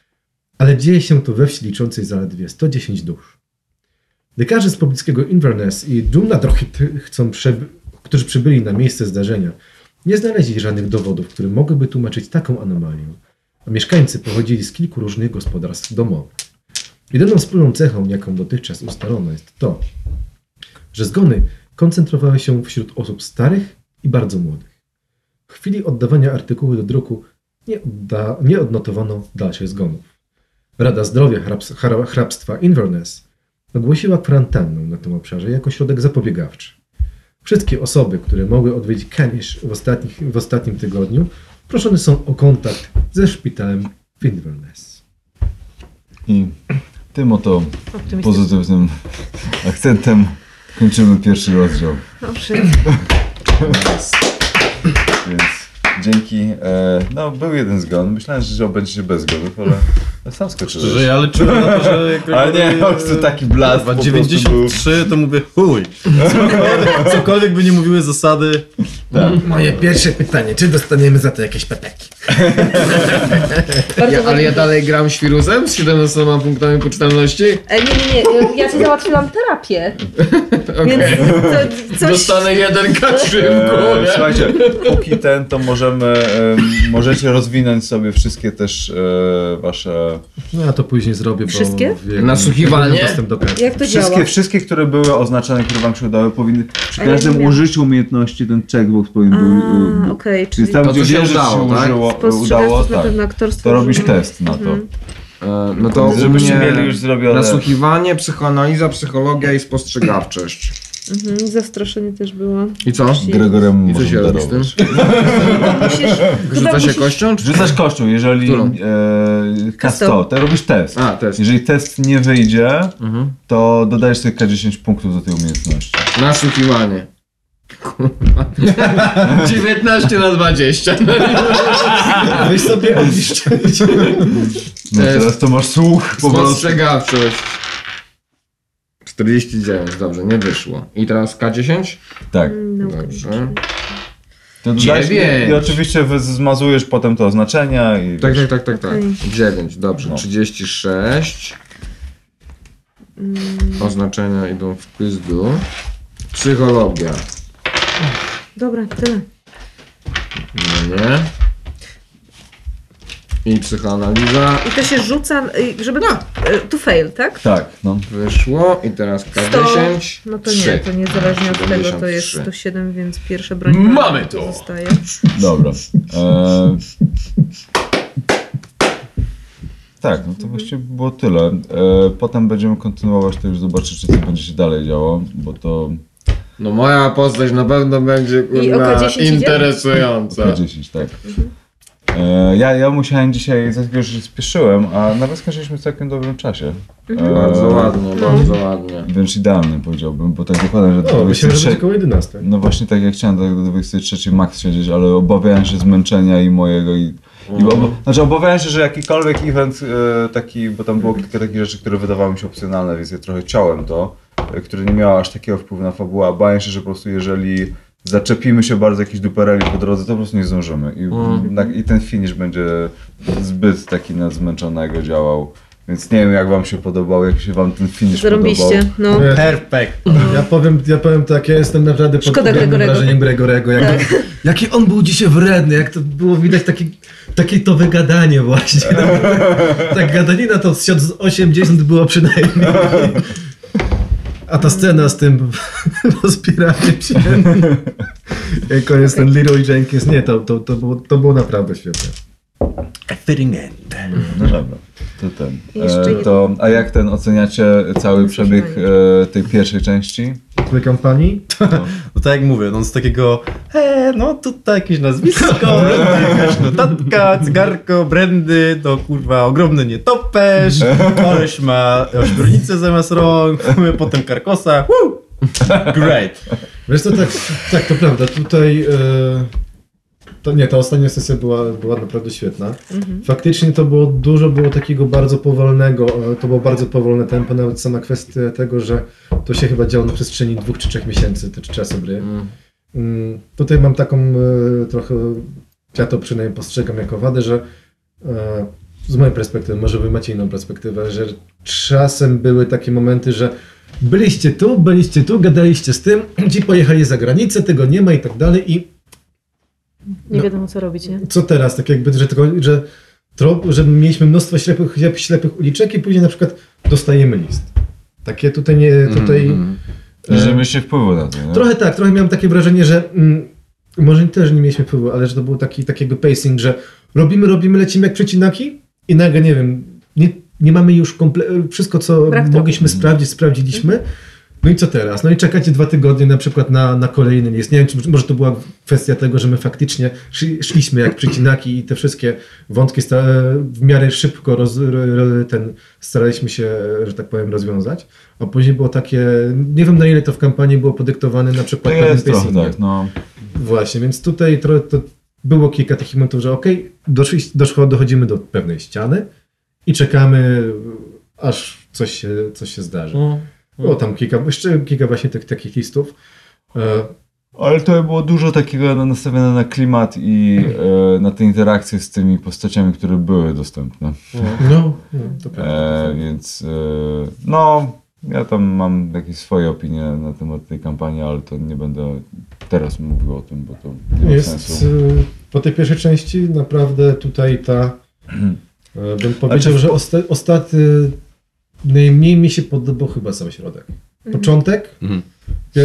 ale dzieje się to we wsi liczącej zaledwie 110 dusz. Lekarze z pobliskiego Inverness i chcą przeby- którzy przybyli na miejsce zdarzenia, nie znaleźli żadnych dowodów, które mogłyby tłumaczyć taką anomalię, a mieszkańcy pochodzili z kilku różnych gospodarstw domowych. Jedyną wspólną cechą, jaką dotychczas ustalono, jest to, że zgony koncentrowały się wśród osób starych i bardzo młodych. W chwili oddawania artykułu do druku nie, odda, nie odnotowano dalszych zgonów. Rada Zdrowia hrabs, hra- hrabstwa Inverness ogłosiła kwarantannę na tym obszarze jako środek zapobiegawczy. Wszystkie osoby, które mogły odwiedzić Kanish w, ostatnich, w ostatnim tygodniu, proszone są o kontakt ze szpitalem w Inverness. I tym oto pozytywnym akcentem kończymy pierwszy rozdział. Dobrze. Więc dzięki. E, no, był jeden zgon. Myślałem, że będzie się bez zgonów, ale sam skoczyłeś. Szczerze, ale czułem na to, że jak Ale nie, po prostu taki Kurwa, po prostu był. 93 to mówię chuj. Cokolwiek, cokolwiek by nie mówiły zasady. Moje pierwsze pytanie, czy dostaniemy za to jakieś peteki? Ja, ale ja dalej gram świrusem z 17 punktami poczytalności? E, nie, nie, nie. Ja ci załatwiłam terapię. Więc to, coś... Dostanę jeden K3 w E, głowie. słuchajcie, póki ten, to możemy, em, możecie rozwinąć sobie wszystkie też e, No ja to później zrobię, bo... Wszystkie? jak- Nasłuchiwanie? Dostęp do karty. Jak to wszystkie, działa? wszystkie, które były oznaczone, które wam się udały, powinny, przy ja każdym miałam. użyciu umiejętności ten checkbox powinien był, A, e, okej, czyli Więc tam, To, gdzie się udało, się tak? użyło, udało, na tak, to robisz test na to. Mhm. E, No to Żebyście mieli już zrobione. nasłuchiwanie, psychoanaliza, psychologia i spostrzegawczość. Mhm, zastraszenie też było. I co? Gregorem I co się robi z tym? Musisz, Rzuca się musisz, kością? Czy... Rzucasz kością, jeżeli Którą? e, K100, to robisz test. A, test. Jeżeli test nie wyjdzie, Mhm. to dodajesz sobie K10 punktów do tej umiejętności. Nasłuchiwanie. Kurwa. 19 na 20. Weź sobie odliczcie. No teraz to masz słuch po prostu. Spostrzegawczość. 49, dobrze, nie wyszło. I teraz K10? Tak. Nauka Dobrze. To dodajesz Dziewięć. i oczywiście zmazujesz potem te oznaczenia i Tak, wiesz, tak, tak, tak, tak. Okej. 9, dobrze. No. 36. Oznaczenia idą w pizdu. Psychologia. Dobra, tyle. No nie. I psychoanaliza. I to się rzuca, y, żeby... y, To fail, tak? Tak, no. Wyszło. I teraz K10. No to nie, Trzy. to niezależnie od tego, to jest 73. 107, więc pierwsza broń Mamy to! Zostaje. Dobra. E... Tak, no to właściwie było tyle. E, potem będziemy kontynuować, to już zobaczycie, co będzie się dalej działo, bo to No moja postać na pewno będzie I kurwa, oka 10 idzie? interesująca. K10, tak. E, ja, ja musiałem dzisiaj, dlatego że się spieszyłem, a nawet skończyliśmy w całkiem dobrym czasie. E, Bardzo ładnie, bardzo ładnie. Wręcz idealny powiedziałbym, bo tak dokładnie, że do O, myślałem, że 23 będzie koło 11. No właśnie tak jak chciałem tak do 23 max siedzieć, ale obawiałem się zmęczenia i mojego i... i oba, znaczy obawiałem się, że jakikolwiek event e, taki, bo tam było kilka takich rzeczy, które wydawały mi się opcjonalne, więc ja trochę ciąłem to, e, które nie miało aż takiego wpływu na fabułę, a bałem się, że po prostu jeżeli zaczepimy się bardzo jakichś dupereli po drodze, to po prostu nie zdążymy i, na, i ten finish będzie zbyt taki na zmęczonego działał. Więc nie wiem jak wam się podobał, jak się wam ten finish podobał. Zarąbiście, no. Ja, Perfekt. ja, powiem, ja powiem tak, ja jestem naprawdę pod Gregorego. wrażeniem Gregorego. Jak, Jaki on był dzisiaj wredny, jak to było widać takie, takie to wygadanie właśnie. tak gadanina to z 80 było przynajmniej. A ta scena z tym rozbieraniem się. Koniec ten Leroy Jenkins, nie, to, to, to, było, to było naprawdę świetne. Fitting end. No dobra, to ten. E, to, a jak ten oceniacie cały przebieg e, tej pierwszej części? Twojej kampanii? No tak jak mówię, no z takiego, e, no tutaj jakieś nazwisko, jakaś notatka, cygarko, brandy, no kurwa, ogromny nietoperz, koleś ma ośmiornicę zamiast rąk, potem karkosa, woo! great. Wiesz co, tak, tak, to prawda. Tutaj e, to nie, ta ostatnia sesja była, była naprawdę świetna. Faktycznie to było dużo było takiego bardzo powolnego, e, to było bardzo powolne tempo, nawet sama kwestia tego, że to się chyba działo na przestrzeni dwóch czy trzech miesięcy, te czasy gry. Mm, Tutaj mam taką e, trochę, ja to przynajmniej postrzegam jako wadę, że e, z mojej perspektywy, może wy macie inną perspektywę, że czasem były takie momenty, że byliście tu, byliście tu, gadaliście z tym, ci pojechali za granicę, tego nie ma i tak dalej i Nie No. wiadomo, co robić, nie? co teraz, tak jakby, że, tylko, że, tro, że mieliśmy mnóstwo ślepych, ślepych uliczek i później na przykład dostajemy list. Takie tutaj nie, tutaj... I że mieliście wpływu na to, nie? Trochę tak, trochę miałem takie wrażenie, że mm, może też nie mieliśmy wpływu, ale że to był taki, takiego pacing, że robimy, robimy, lecimy jak przecinaki i nagle, nie wiem, nie, nie mamy już komple- wszystko, co Brak mogliśmy sprawdzić, sprawdziliśmy. No i co teraz? No i czekacie dwa tygodnie na przykład na, na kolejny list. Nie wiem, czy może to była kwestia tego, że my faktycznie szli, szliśmy jak przycinaki i te wszystkie wątki sta- w miarę szybko roz, ro- ten, staraliśmy się, że tak powiem, rozwiązać. A później było takie, nie wiem na ile to w kampanii było podyktowane na To przykład pewnym jest trochę tak, no. Właśnie, więc tutaj trochę to było kilka takich momentów, że okej, doszli, doszło, dochodzimy do pewnej ściany i czekamy, aż coś się, coś się zdarzy. Było tam kilka, jeszcze kilka właśnie tych, takich listów. E, Ale to było dużo takiego na- nastawione na klimat i e, na te interakcje z tymi postaciami, które były dostępne. no, no, to prawda. E, więc e, no, ja tam mam jakieś swoje opinie na temat tej kampanii, ale to nie będę teraz mówił o tym, bo to nie ma Jest, sensu. e, po tej pierwszej części naprawdę tutaj ta, e, bym powiedział, czy- że osta, ostatni, najmniej mi się podobał chyba sam środek. Początek, Mhm.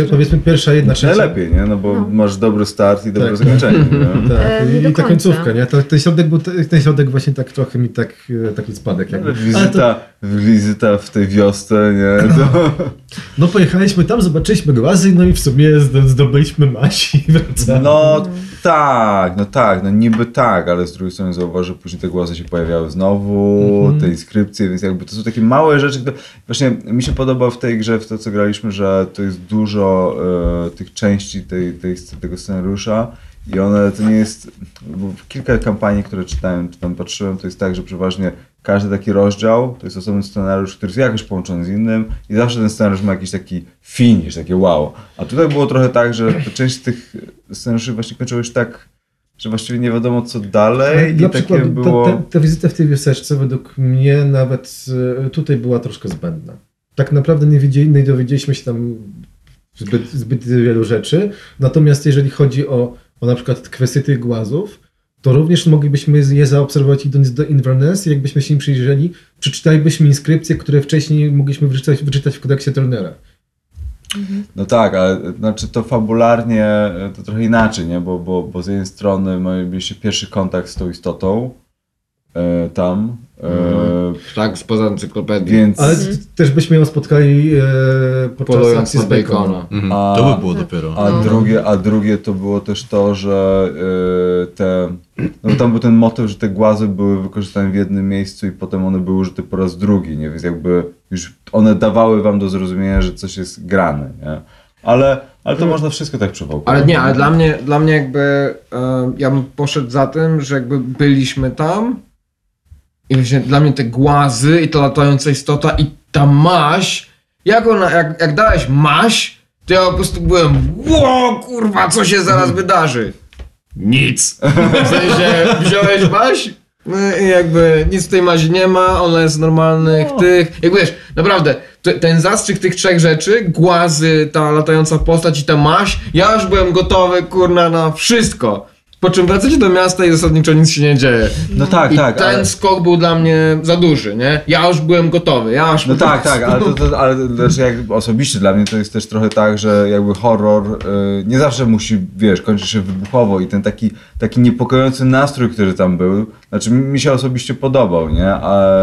Powiedzmy pierwsza jedna trzecia. Najlepiej, nie? No bo No. masz dobry start i dobre Tak. zakończenie. Nie? Tak, E, i, i ta końcówka, nie? To, ten, środek był, ten środek właśnie tak trochę mi tak, e, taki spadek jakby. Wizyta, to, wizyta w tej wiosce, nie? To, no pojechaliśmy tam, zobaczyliśmy głazy, no i w sumie zdo- zdobyliśmy maś i wracamy. no tak, no tak, no niby tak, ale z drugiej strony zauważ, że później te głosy się pojawiały znowu, Mhm. te inskrypcje, więc jakby to są takie małe rzeczy, które właśnie mi się podoba w tej grze, w to co graliśmy, że to jest dużo e, tych części tej, tej, tego scenariusza i one to nie jest, bo kilka kampanii, które czytałem, czy tam patrzyłem, to jest tak, że przeważnie każdy taki rozdział to jest osobny scenariusz, który jest jakoś połączony z innym i zawsze ten scenariusz ma jakiś taki finish, takie wow. A tutaj było trochę tak, że część z tych scenariuszy właśnie kończyła już tak, że właściwie nie wiadomo co dalej Dla i takie przykładu, było... ta, ta, ta wizyta w tej wioseczce według mnie nawet e, tutaj była troszkę zbędna. Tak naprawdę nie, wiedzieli, nie dowiedzieliśmy się tam zbyt, zbyt wielu rzeczy, natomiast jeżeli chodzi o, o na przykład kwestię tych głazów, to również moglibyśmy je zaobserwować idąc do Inverness jakbyśmy się im przyjrzeli, przeczytalibyśmy inskrypcje, które wcześniej mogliśmy wyczytać, wyczytać w kodeksie Turnera. No tak, ale znaczy to fabularnie to trochę inaczej, nie? Bo, bo, bo z jednej strony mieliście pierwszy kontakt z tą istotą e, tam, e, Tak, spoza encyklopedii. więc... Ale t- też byśmy ją spotkali e, podczas Polując akcji z Bacona. Mhm. A- To by było dopiero. A, drugie, a drugie to było też to, że y, te. No tam był ten motyw, że te głazy były wykorzystane w jednym miejscu i potem one były użyte po raz drugi, nie? Więc jakby już one dawały wam do zrozumienia, że coś jest grane, nie? Ale, ale to można wszystko tak przewałkować. Ale nie, ale dla mnie, dla mnie jakby e, ja bym poszedł za tym, że jakby byliśmy tam i właśnie dla mnie te głazy i ta latająca istota i ta maś, jak ona, jak, jak dałeś maś, to ja po prostu byłem ło kurwa, co się zaraz wydarzy? Nic. W sensie, wziąłeś maś? No i jakby nic w tej mazi nie ma, ona jest normalnych tych. Jak wiesz, naprawdę, ten zastrzyk tych trzech rzeczy, głazy, ta latająca postać i ta maś, ja już byłem gotowy, kurna, na wszystko. Po czym wracacie do miasta i zasadniczo nic się nie dzieje. No tak, I tak. ten ale... skok był dla mnie za duży, nie? Ja już byłem gotowy, ja już No tak, tak, ale, to, to, ale znaczy jak osobiście dla mnie to jest też trochę tak, że jakby horror y, nie zawsze musi, wiesz, kończyć się wybuchowo i ten taki, taki niepokojący nastrój, który tam był, znaczy mi mi się osobiście podobał, nie? A,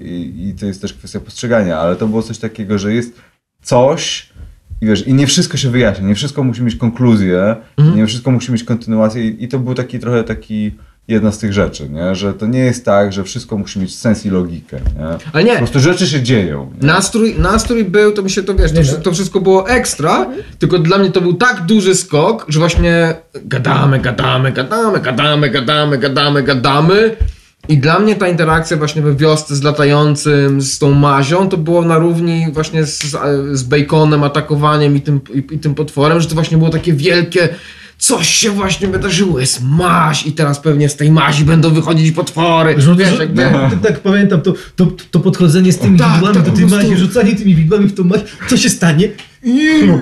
i, I to jest też kwestia postrzegania, ale to było coś takiego, że jest coś i wiesz, i nie wszystko się wyjaśnia, nie wszystko musi mieć konkluzję, nie wszystko musi mieć kontynuację i, i to był taki trochę taki jedna z tych rzeczy, nie? że to nie jest tak, że wszystko musi mieć sens i logikę. Nie? Ale Po nie, prostu rzeczy się dzieją. Nie? Nastrój, nastrój był, to mi się to wiesz, to, wszy- to wszystko było ekstra, tylko dla mnie to był tak duży skok, że właśnie gadamy, gadamy, gadamy, gadamy, gadamy, gadamy, gadamy. I dla mnie ta interakcja właśnie we wiosce z latającym, z tą mazią, to było na równi właśnie z, z baconem, atakowaniem i tym, i, i tym potworem, że to właśnie było takie wielkie, coś się właśnie wydarzyło, jest maź i teraz pewnie z tej mazi będą wychodzić potwory. Rzu- Wiesz, jakby... tak, tak pamiętam, to, to, to podchodzenie z tymi Tak, widłami tak, do tej prostu. magii, rzucanie tymi widłami w tą magię, co się stanie? Chlup.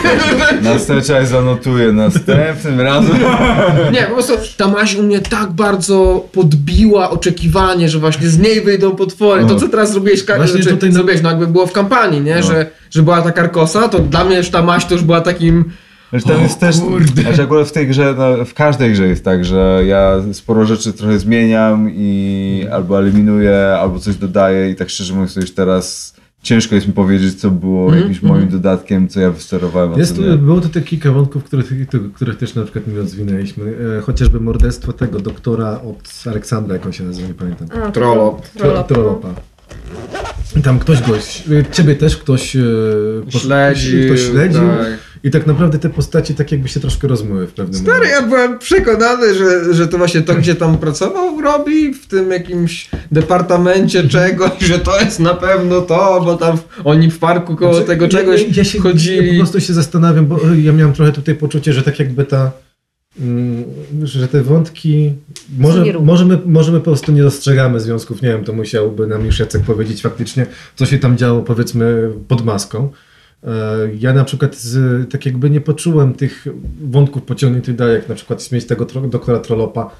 Następnie zanotuję następnym razem. Nie, po prostu ta maź u mnie tak bardzo podbiła oczekiwanie, że właśnie z niej wyjdą potwory. To, co teraz zrobiłeś, Właśnie znaczy, tutaj- zrobiłeś, no jakby było w kampanii, nie? Że, że była ta karkosa, to dla mnie już ta maź to już była takim... Znaczy, tam jest też, znaczy akurat w tej grze, no, w każdej grze jest tak, że ja sporo rzeczy trochę zmieniam i albo eliminuję, albo coś dodaję i tak szczerze mówiąc to już teraz ciężko jest mi powiedzieć, co było jakimś moim dodatkiem, co ja wysterowałem, Jest, było tutaj kilka wątków, których, których też na przykład nie rozwinęliśmy. E, chociażby morderstwo tego doktora od Aleksandra, jak on się nazywa, nie pamiętam. A, Trollop. Trollop. Tro- Trollopa. Tam ktoś go, ciebie też ktoś e, pos- Śledzi, ktoś śledził tak. I tak naprawdę te postaci tak jakby się troszkę rozmyły w pewnym Stary, momencie. ja byłem przekonany, że, że to właśnie to, gdzie tam pracował, robi w tym jakimś departamencie czegoś, że to jest na pewno to, bo tam oni w parku koło Znaczy, tego ja- czegoś ja, ja się, Ja chodzili. po prostu się zastanawiam, bo ja miałem trochę tutaj poczucie, że tak jakby ta mm, że te wątki może, może, my, może my po prostu nie dostrzegamy związków, nie wiem, to musiałby nam już Jacek powiedzieć faktycznie, co się tam działo powiedzmy pod maską. E, Ja na przykład z, tak jakby nie poczułem tych wątków pociągniętych dalej, jak na przykład śmieć tego tro, doktora Trollopa.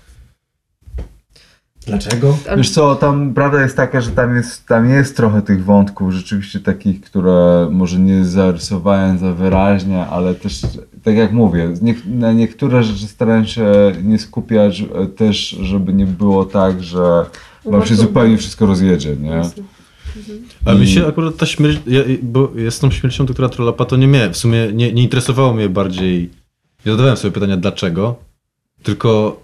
Dlaczego? Wiesz co, tam prawda jest taka, że tam jest, tam jest trochę tych wątków rzeczywiście takich, które może nie zarysowałem za wyraźnie, ale też, tak jak mówię, z niek- na niektóre rzeczy starałem się nie skupiać e, też, żeby nie było tak, że wam się zupełnie wszystko rozjedzie, nie? Ale mi się akurat ta śmierć, ja, bo tą śmiercią doktora Trollapa to nie miałem, w sumie nie, nie interesowało mnie bardziej, nie zadawałem sobie pytania dlaczego, tylko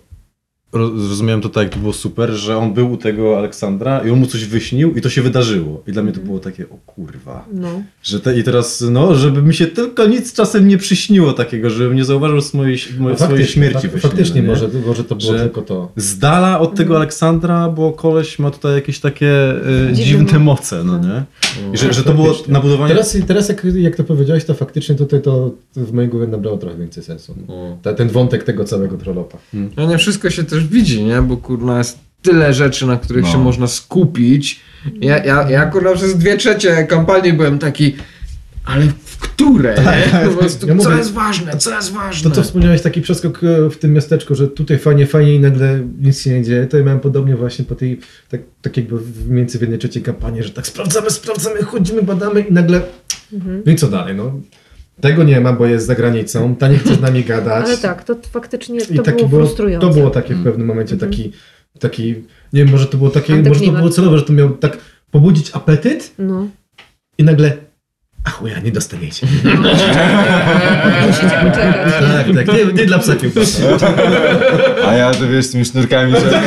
ro- zrozumiałem to tak, jak to było super, że on był u tego Aleksandra i on mu coś wyśnił i to się wydarzyło. I dla mnie to było takie, o kurwa. No. Że te, I teraz, no, żeby mi się tylko nic czasem nie przyśniło takiego, żebym nie zauważył swojej, mojej, swojej śmierci fak- faktycznie może, może to było Że- tylko to. Z dala od tego Aleksandra, bo koleś ma tutaj jakieś takie e, Dziwne dziwne mo- moce, no nie? I że, że to było nabudowanie... Teraz, teraz jak, jak to powiedziałeś, to faktycznie tutaj to, w mojej głowie nabrało trochę więcej sensu. Ta, ten wątek tego całego trollopa. No nie wszystko się też widzi, nie? Bo kurna jest tyle rzeczy, na których No. się można skupić. Ja, ja, ja kurna przez dwie trzecie kampanii byłem taki, ale w które? nie? Po prostu, Ja co mówię- jest ważne, co jest ważne? To co wspomniałeś, taki przeskok e, w tym miasteczku, że tutaj fajnie, fajnie i nagle nic się nie dzieje, to ja miałem podobnie właśnie po tej, tak, tak jakby w między w jednej trzeciej kampanii, że tak sprawdzamy, sprawdzamy, chodzimy, badamy i nagle, no i co dalej, no. Tego nie ma, bo jest za granicą, ta nie chce z nami gadać. Ale tak, to faktycznie I to taki było było, frustrujące. to było takie w pewnym momencie taki, taki, nie wiem, może to było takie, może to było celowe, że to miał tak pobudzić apetyt No. i nagle, a chuja, nie dostaniecie. Musicie poczekać. tak, tak, nie, nie dla psa. A ja to wiesz, z tymi sznurkami, że...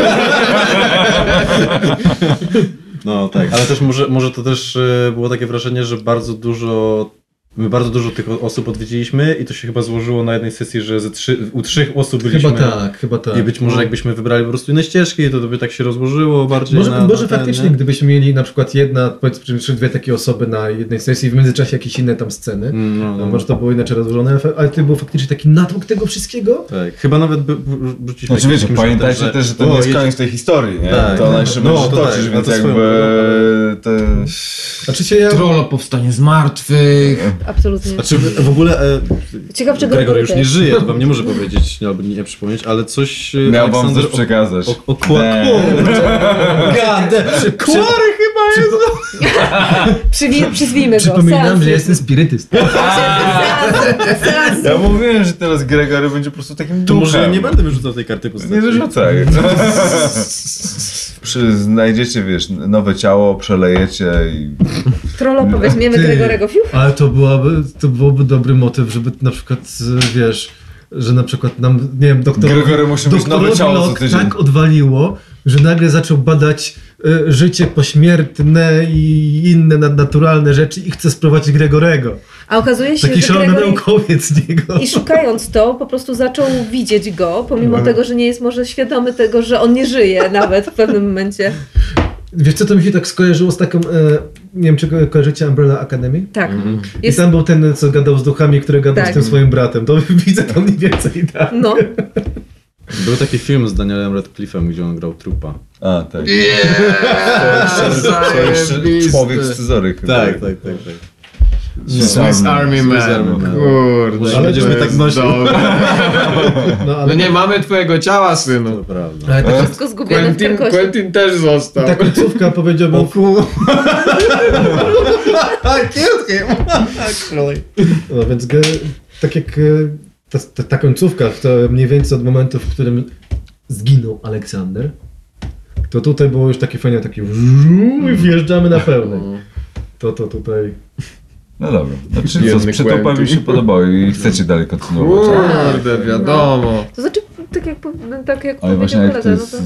No tak, ale też może, może to też e, było takie wrażenie, że bardzo dużo, my bardzo dużo tych o- osób odwiedziliśmy i to się chyba złożyło na jednej sesji, że ze trzy, u trzech osób byliśmy. Chyba tak, chyba tak. I być może jakbyśmy wybrali po prostu inne ścieżki, to, to by tak się rozłożyło bardziej Może, na, może na ten, faktycznie, nie? gdybyśmy mieli na przykład jedna, powiedzmy, czy dwie takie osoby na jednej sesji, w międzyczasie jakieś inne tam sceny, Mm, No, no, no, może to było inaczej rozłożone, ale to był faktycznie taki natłok tego wszystkiego. Tak, chyba nawet by, wrócić Znaczy wiecie, pamiętajcie też, że to nie jest koniec tej historii, nie? Tak, to no, ona jeszcze no, będzie to toczyć, tak, więc no to jakby... swoją To... Znaczy się ja... Trollo powstanie z martwych. Absolutnie. Znaczy w ogóle e, Ciekaw, czego Gregor już nie żyje, to wam nie może powiedzieć, albo nie przypomnieć, ale coś e, Miał wam coś przekazać. o, o, Nie. Gadę! Kłary chyba jest! Przywi- przyzwijmy go. Przypominam, że jest. jestem spirytyst. Seans, seans. Ja mówiłem, że teraz Gregory będzie po prostu takim To może nie będę wyrzucał tej karty postaci. Nie wyrzucaj. Przy, znajdziecie, wiesz, nowe ciało, przelejecie i... Trollopo, weźmiemy. Gregorego. Fiu. Ale to byłaby, to byłoby dobry motyw, żeby na przykład, wiesz, że na przykład nam, nie wiem, doktor... Gregory musi mieć nowe ciało co tydzień. tak odwaliło, że nagle zaczął badać życie pośmiertne i inne nadnaturalne rzeczy i chce sprowadzić Gregorego. A okazuje się, Taki że szalony Gregory... naukowiec niego. I szukając to, po prostu zaczął widzieć go, pomimo No. tego, że nie jest może świadomy tego, że on nie żyje nawet w pewnym momencie. Wiesz co, to mi się tak skojarzyło z taką, e, nie wiem czy ko- kojarzycie Umbrella Academy? Tak. I Jest, tam był ten, co gadał z duchami, który gadał Tak. z tym swoim bratem. To widzę to mniej więcej tak. no, Był taki film z Danielem Radcliffe'em, gdzie on grał trupa. A, tak. Zajebisty. Człowiek scyzoryk. Tak, tak, tak. tak. Swiss Army Man. Army Man. Kurde. To mnie tak nosił. dobre. No, ale No nie mamy twojego ciała, synu. To prawda. ale tak, wszystko zgubione w Quentin, Krakowie. Quentin też został. ta końcówka powiedziałbym... No więc tak jak e, ta, ta, ta końcówka, to mniej więcej od momentu, w którym zginął Aleksander, to tutaj było już takie fajne, takie i wjeżdżamy na pełnej. To to tutaj... No dobra. Znaczy co, przytopami Quentin. się podobało i chcecie dalej kontynuować. tak? Kurde, wiadomo. To znaczy, tak jak, tak jak Ale właśnie jak to kolega, no to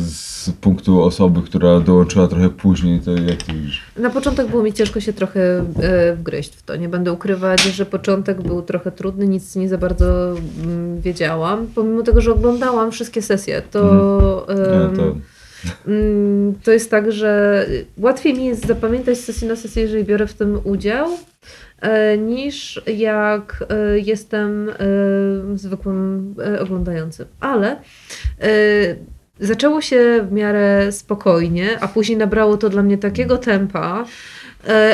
z punktu osoby, która dołączyła trochę później, to jak to już... na początek było mi ciężko się trochę e, wgryźć w to. Nie będę ukrywać, że początek był trochę trudny, nic nie za bardzo mm, wiedziałam. Pomimo tego, że oglądałam wszystkie sesje, to... Nie, em, to... Mm, To jest tak, że łatwiej mi jest zapamiętać z sesji na sesję, jeżeli biorę w tym udział, e, niż jak e, jestem e, zwykłym oglądającym. Ale zaczęło się w miarę spokojnie, a później nabrało to dla mnie takiego tempa,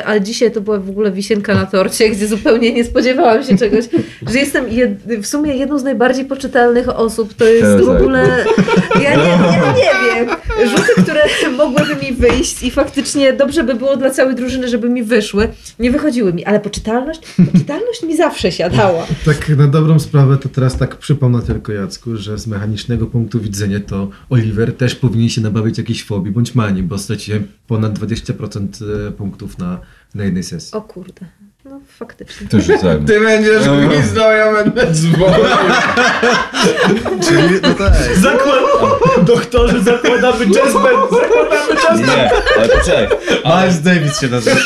ale dzisiaj to była w ogóle wisienka na torcie, gdzie zupełnie nie spodziewałam się czegoś, że jestem w sumie jedną z najbardziej poczytalnych osób. To jest w ogóle. Ja nie, ja nie wiem. Rzuty, które mogłyby mi wyjść i faktycznie dobrze by było dla całej drużyny, żeby mi wyszły, nie wychodziły mi, ale poczytalność, poczytalność mi zawsze siadała. Tak na dobrą sprawę to teraz tak przypomnę tylko Jacku, że z mechanicznego punktu widzenia to Oliver też powinien się nabawić jakiejś fobii bądź manii, bo straciłem ponad 20% punktów na, na jednej sesji. O kurde. No faktycznie. To rzucałem. Ty będziesz gwizdał, ja będę dzwonił. Czyli, no tak. Zakład... Doktorze, zakładamy jazz band! Zakładamy jazz band! Nie, ale poczekaj. Miles Davis się nazywa.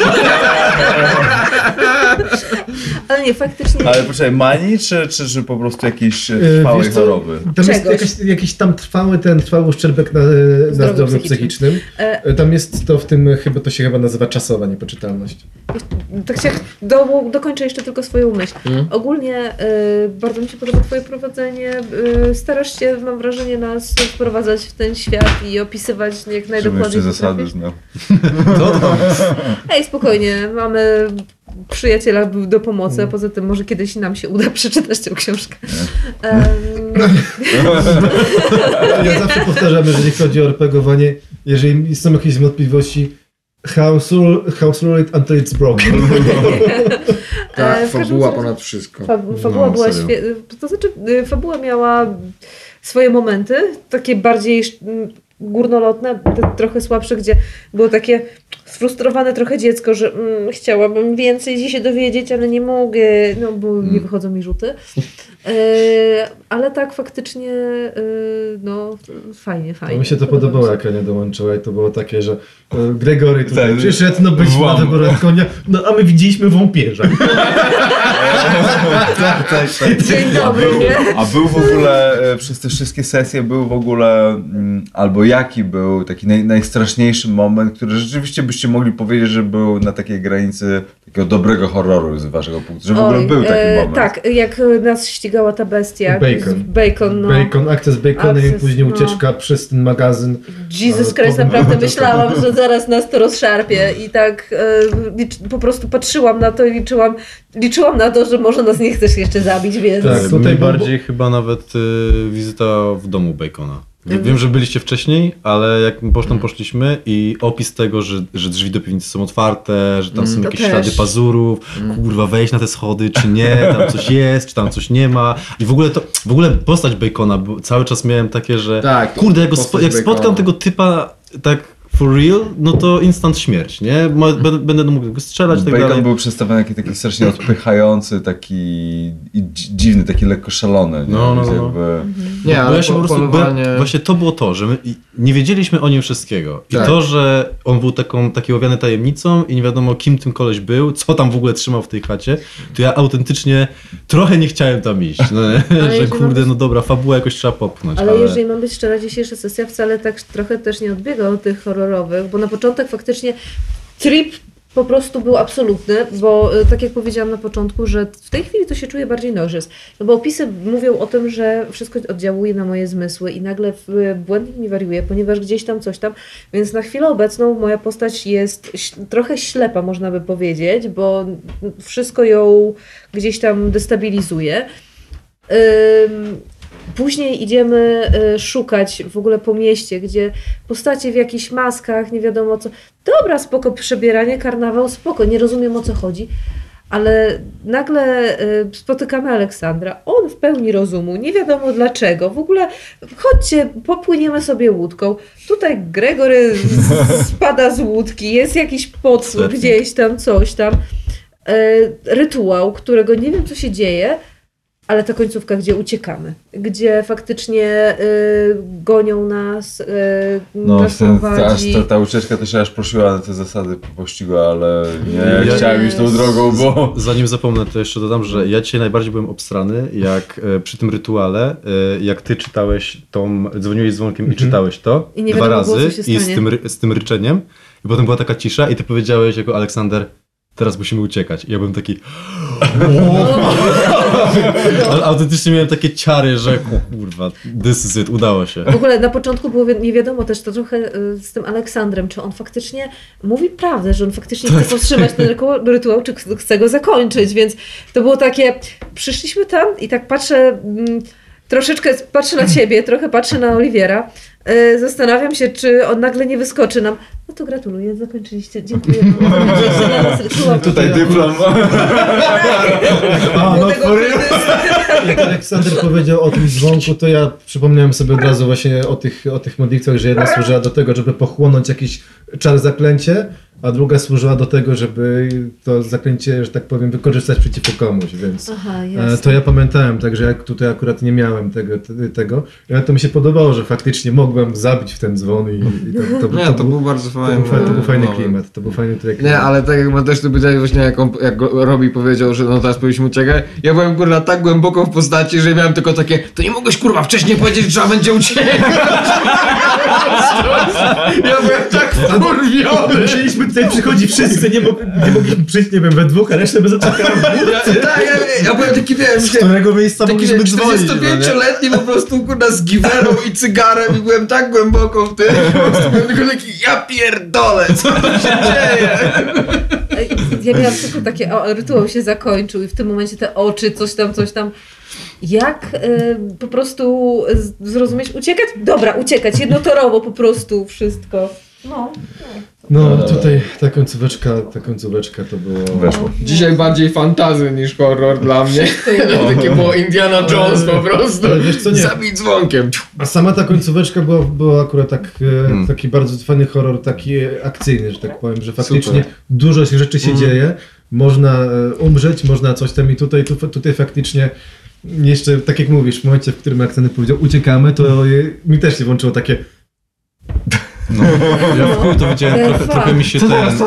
Ale nie, faktycznie. Ale poczekaj, manii, czy, czy, czy po prostu jakiejś e, E, trwałej wiesz choroby? Tam jest jakaś, jakiś tam trwały ten trwały uszczerbek na, na Zdrowiu zdrowiu psychicznym. psychicznym. E, E, Tam jest to w tym, chyba to się chyba nazywa czasowa niepoczytalność. Tak się do, dokończę jeszcze tylko swoją myśl. Ogólnie y, bardzo mi się podoba Twoje prowadzenie. Y, starasz się, mam wrażenie, nas wprowadzać w ten świat i opisywać jak Żebym najdokładniej zasady potrafisz. znał. Ej, spokojnie, mamy przyjaciela do pomocy, a poza tym może kiedyś nam się uda przeczytać tę książkę. Em, Ja zawsze powtarzam, jeżeli chodzi o RPGowanie, jeżeli są jakieś wątpliwości, house rule, house rule it until it's broken. E, Tak, każdym fabuła ponad wszystko. Fa- fabuła No, była świetna. To znaczy, y, fabuła miała swoje momenty, takie bardziej sz- m, górnolotne, te trochę słabsze, gdzie było takie sfrustrowane trochę dziecko, że mm, chciałabym więcej się dowiedzieć, ale nie mogę, no bo nie wychodzą mi rzuty. E, ale tak faktycznie, e, no fajnie, fajnie. To mi się to Podoba podobało, jak Ania dołączyła i to było takie, że e, Gregory tutaj Tak. przyszedł, no na Włam. wyborach konia, no a my widzieliśmy wąpierza. tak, tak, tak. Dzień dobry, nie? A był w ogóle, e, przez te wszystkie sesje, był w ogóle, mm, albo jaki był taki naj, najstraszniejszy moment, który rzeczywiście byście mogli powiedzieć, że był na takiej granicy takiego dobrego horroru z waszego punktu, że w ogóle Oj, był taki e, moment. Tak, jak nas ścigała ta bestia. Bacon. Bacon, no. Bacon, akcja z Baconem i później no. ucieczka przez ten magazyn. Jesus Christ, naprawdę myślałam, że zaraz nas to rozszarpie i tak e, po prostu patrzyłam na to i liczyłam, liczyłam na to, że może nas nie chcesz jeszcze zabić, więc... Tak. Tak, tutaj bardziej chyba nawet y, wizyta w domu Bacona. Wiem, że byliście wcześniej, ale jak potem poszliśmy i opis tego, że, że drzwi do piwnicy są otwarte, że tam są To jakieś też. ślady pazurów, kurwa, wejść na te schody, czy nie, tam coś jest, czy tam coś nie ma. I w ogóle to, w ogóle postać Bacona, bo cały czas miałem takie, że Tak, kurde, jak, go spo, jak spotkam tego typa tak for real, no to instant śmierć, nie? Ma- Będę, będę mógł go strzelać i tak Bacon dalej. był przedstawiony jako taki strasznie odpychający, taki dziwny, taki lekko szalony. Nie? No, no, no. Jakby... Nie, Bo ale ja się po po, prostu, polowanie... bo, właśnie to było to, że my nie wiedzieliśmy o nim wszystkiego. I Tak. to, że on był taką, taki owiany tajemnicą i nie wiadomo kim tym koleś był, co tam w ogóle trzymał w tej chacie, to ja autentycznie trochę nie chciałem tam iść. No, że kurde, no dobra, fabuła jakoś trzeba popchnąć. Ale, Ale, jeżeli mam być szczera, dzisiejsza sesja wcale tak trochę też nie odbiega od tych horrorowych, bo na początek faktycznie trip po prostu był absolutny, bo y, tak jak powiedziałam na początku, że w tej chwili to się czuję bardziej nożys. No bo opisy mówią o tym, że wszystko oddziałuje na moje zmysły i nagle w- błędnik mi wariuje, ponieważ gdzieś tam coś tam, więc na chwilę obecną moja postać jest trochę ślepa, można by powiedzieć, bo wszystko ją gdzieś tam destabilizuje. Ym, Później idziemy y, szukać w ogóle po mieście, gdzie postacie w jakichś maskach, nie wiadomo co. Dobra, spoko, przebieranie, karnawał, spoko, nie rozumiem o co chodzi. Ale nagle y, spotykamy Aleksandra. On w pełni rozumu, nie wiadomo dlaczego. W ogóle chodźcie, popłyniemy sobie łódką. Tutaj Gregory spada z łódki, jest jakiś podsłuch gdzieś tam, coś tam. Y, rytuał, którego nie wiem co się dzieje, ale ta końcówka, gdzie uciekamy, gdzie faktycznie y, gonią nas, y, No, nas ten, ta, aż ta, ta ucieczka też aż prosiła na te zasady pościgu, ale nie, Ja- chciałem iść tą drogą, bo... Zanim zapomnę, to jeszcze dodam, że ja dzisiaj najbardziej byłem obstrany, jak e, przy tym rytuale, e, jak ty czytałeś tą, dzwoniłeś dzwonkiem i czytałeś to I nie dwa wiadomo było, razy co się i z stanie. tym, ry- z tym ryczeniem. I potem była taka cisza i ty powiedziałeś jako Aleksander, teraz musimy uciekać. I ja byłem taki, ale autentycznie miałem takie ciary, że kurwa, this is it, udało się. W ogóle na początku było nie wiadomo też to trochę y, z tym Aleksandrem, czy on faktycznie mówi prawdę, że on faktycznie chce powstrzymać ten rytuał, czy ch- chce go zakończyć, więc to było takie, przyszliśmy tam i tak patrzę, mm, troszeczkę patrzę na ciebie, trochę patrzę na Oliwiera, y, zastanawiam się, czy on nagle nie wyskoczy nam. No to gratuluję, zakończyliście, dziękuję. Tutaj dyplom. A, no? Jak Aleksander powiedział o tym dzwonku, to ja przypomniałem sobie od razu właśnie o tych, o tych modlitwach, że jedna służyła do tego, żeby pochłonąć jakiś czar zaklęcie, a druga służyła do tego, żeby to zaklęcie, że tak powiem, wykorzystać przeciwko komuś, więc Aha, e, to ja pamiętałem, także jak tutaj akurat nie miałem tego, te- tego, ale to mi się podobało, że faktycznie mogłem zabić w ten dzwon i, i to, to, Nie, to był bardzo to, fajny. był, fajny, to był fajny moment. klimat, to był fajny klimat. Nie, ale tak jak my też tu powiedzieli właśnie, jak, on, jak Robi powiedział, że no teraz powinniśmy uciekać, ja byłem kurwa tak głęboko w postaci, że miałem tylko takie, to nie mogłeś kurwa wcześniej powiedzieć, że trzeba będzie uciekać. ja byłem tak wkurwiony. Musieliśmy tutaj przychodzić wszyscy, nie, mog, nie mogliśmy przyjść, nie wiem, we dwóch, a resztę by zaczekała. Tak, ja, ja byłem taki, wiesz, Z którego miejsca taki mogliśmy dzwonić? no nie? 45-letni po prostu kurwa z giwerą i cygarem i byłem tak głęboko w tym, po prostu byłem tylko taki, ja pierdolę, co tu się dzieje? Ja miałam tylko takie, o, rytuał się zakończył i w tym momencie te oczy, coś tam, coś tam. Jak y, po prostu zrozumieć, uciekać? Dobra, uciekać, jednotorowo po prostu wszystko. No. No, tutaj ta końcóweczka, ta końcóweczka to było... Weszło. Dzisiaj bardziej fantazy niż horror dla mnie. Takie było Indiana Jones po prostu. Ale wiesz co, nie. Zabij dzwonkiem. A sama ta końcóweczka była, była akurat tak, e, Hmm. taki bardzo fajny horror, taki akcyjny, że tak powiem, że faktycznie Super. dużo się rzeczy się dzieje, można e, umrzeć, można coś tam i tutaj, tu, tutaj faktycznie jeszcze, tak jak mówisz, w momencie, w którym Aleksander powiedział uciekamy, to je, mi też się włączyło takie Ja w chuj to widziałem, trochę, trochę mi się ten, jak,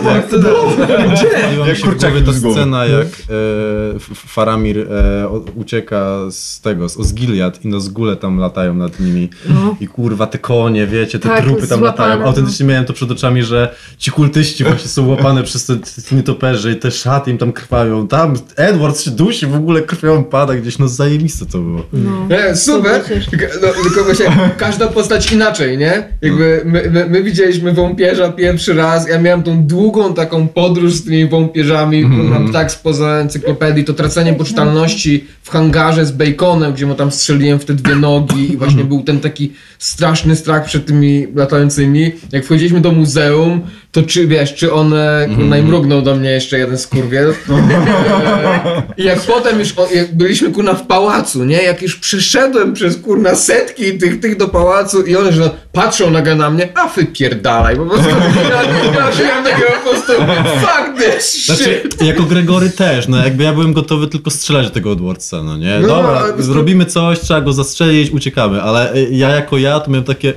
Paliła mi Jak się w kurczaki głowie ta z scena, jak e, Faramir e, ucieka z tego, z Osgiliad i Nozgule tam latają nad nimi No. i kurwa te konie, wiecie, te Tak, trupy tam złapane, latają. no. Autentycznie miałem to przed oczami, że ci kultyści właśnie są łapane przez te, te nietoperze i te szaty im tam krwawią. Tam Edward się dusi, w ogóle krwią pada gdzieś, no zajebiste to było. no. Nie, super. No, tylko właśnie każda postać inaczej, nie? Jakby my, my, my widzieliśmy wąpierza pierwszy raz, ja miałem tą długą taką podróż z tymi wąpierzami, mm. tak spoza encyklopedii, to tracenie poczytalności w hangarze z Baconem, gdzie mu tam strzeliłem w te dwie nogi i właśnie był ten taki straszny strach przed tymi latającymi. Jak wchodziliśmy do muzeum, to czy wiesz, czy on e, kurna i mrugnął do mnie jeszcze jeden skurwiel. E, I jak potem już, jak byliśmy kurna w pałacu, nie? Jak już przyszedłem przez kurna setki tych, tych do pałacu i one, że patrzą nagle na mnie, a wypierdalaj, po prostu. Ja, ja się miałem takiego po prostu, fuck this shit. Znaczy, jako Gregory też, no jakby ja byłem gotowy tylko strzelać do tego Edwardsa, no nie? No, Dobra, ale to- zrobimy coś, trzeba go zastrzelić, uciekamy, ale y, ja jako ja to miałem takie...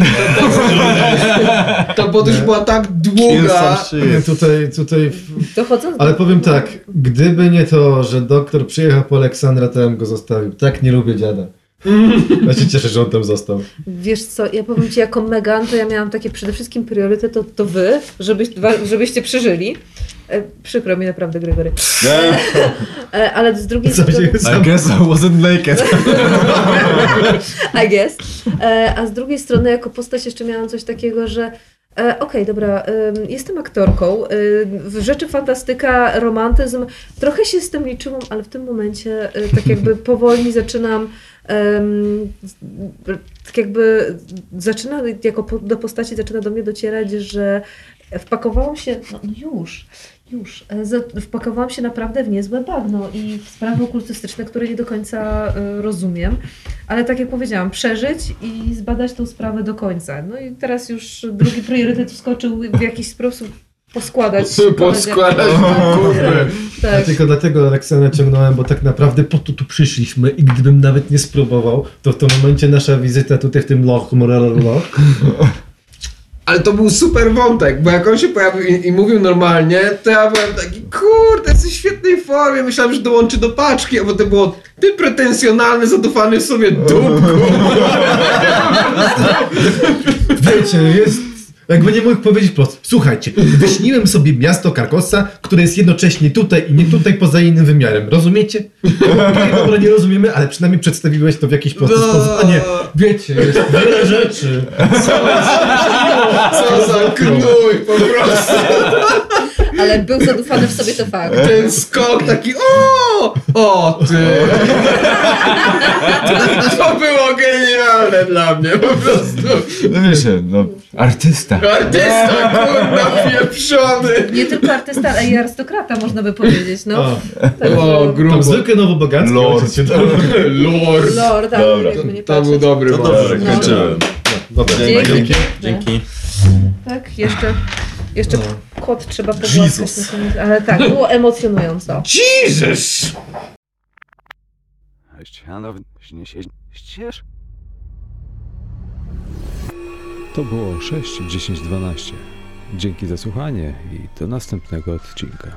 Ta podróż była tak długa. Nie, tutaj, tutaj... Ale powiem tak, gdyby nie to, że doktor przyjechał po Aleksandra, to ja bym go zostawił. Tak nie lubię dziada. Ja się cieszę, że on tam został. Wiesz co, ja powiem Ci, jako Megan, to ja miałam takie przede wszystkim priorytet to, to Wy, żebyś, żebyście przeżyli. E, przykro mi naprawdę, Gregory. E, ale z drugiej strony... I guess I wasn't naked. I guess. E, a z drugiej strony, jako postać jeszcze miałam coś takiego, że e, okej, dobra, ym, jestem aktorką, w rzeczy fantastyka, romantyzm, trochę się z tym liczyłam, ale w tym momencie tak jakby powoli zaczynam tak jakby zaczyna, jako po, do postaci zaczyna do mnie docierać, że wpakowałam się, no już, już, e, wpakowałam się naprawdę w niezłe bagno i w sprawy okultystyczne, które nie do końca y, rozumiem, ale tak jak powiedziałam, przeżyć i zbadać tą sprawę do końca. No i teraz już drugi priorytet wskoczył w jakiś sposób poskładać. Poskładać Tak. Ja Tak. tylko dlatego Aleksandra ciągnąłem, bo tak naprawdę po to tu przyszliśmy i gdybym nawet nie spróbował, to w tym momencie nasza wizyta tutaj w tym loch, loch, Ale to był super wątek, bo jak on się pojawił i, i mówił normalnie, to ja byłem taki, kurde, jesteś w świetnej formie, myślałem, że dołączy do paczki, a potem było, ty pretensjonalny, zadufany w sobie dupku. Wiecie, jest... Jakby nie mógł powiedzieć prosto. Słuchajcie, wyśniłem sobie miasto Karkosa, które jest jednocześnie tutaj i nie tutaj poza innym wymiarem. Rozumiecie? Okej, dobra, nie rozumiemy, ale przynajmniej przedstawiłeś to w jakiś prosty No. sposób. A nie, wiecie, jest wiele rzeczy. Co za knój, po prostu. Ale był zadufany w sobie to fakt. Ten skok taki, o, o, ty. To było genialne dla mnie, po prostu. No wiesz, no, artysta. Artysta, kurwa, pieprzony. Nie tylko artysta, ale i arystokrata, można by powiedzieć. No. O, Także- O, tam grubo. zwykle nowobogackie. Lord. Lord. Lord, tak, Dobra. To patrzeć. był dobry wątek. Dobra, No. kończyłem. Dobra, Dzięki. Dzięki. Dzięki. Tak, jeszcze, jeszcze No. kot trzeba pogłaskać. Ale tak, było emocjonująco. Jesus! Ścież. To było 6, 10, 12. Dzięki za słuchanie i do następnego odcinka.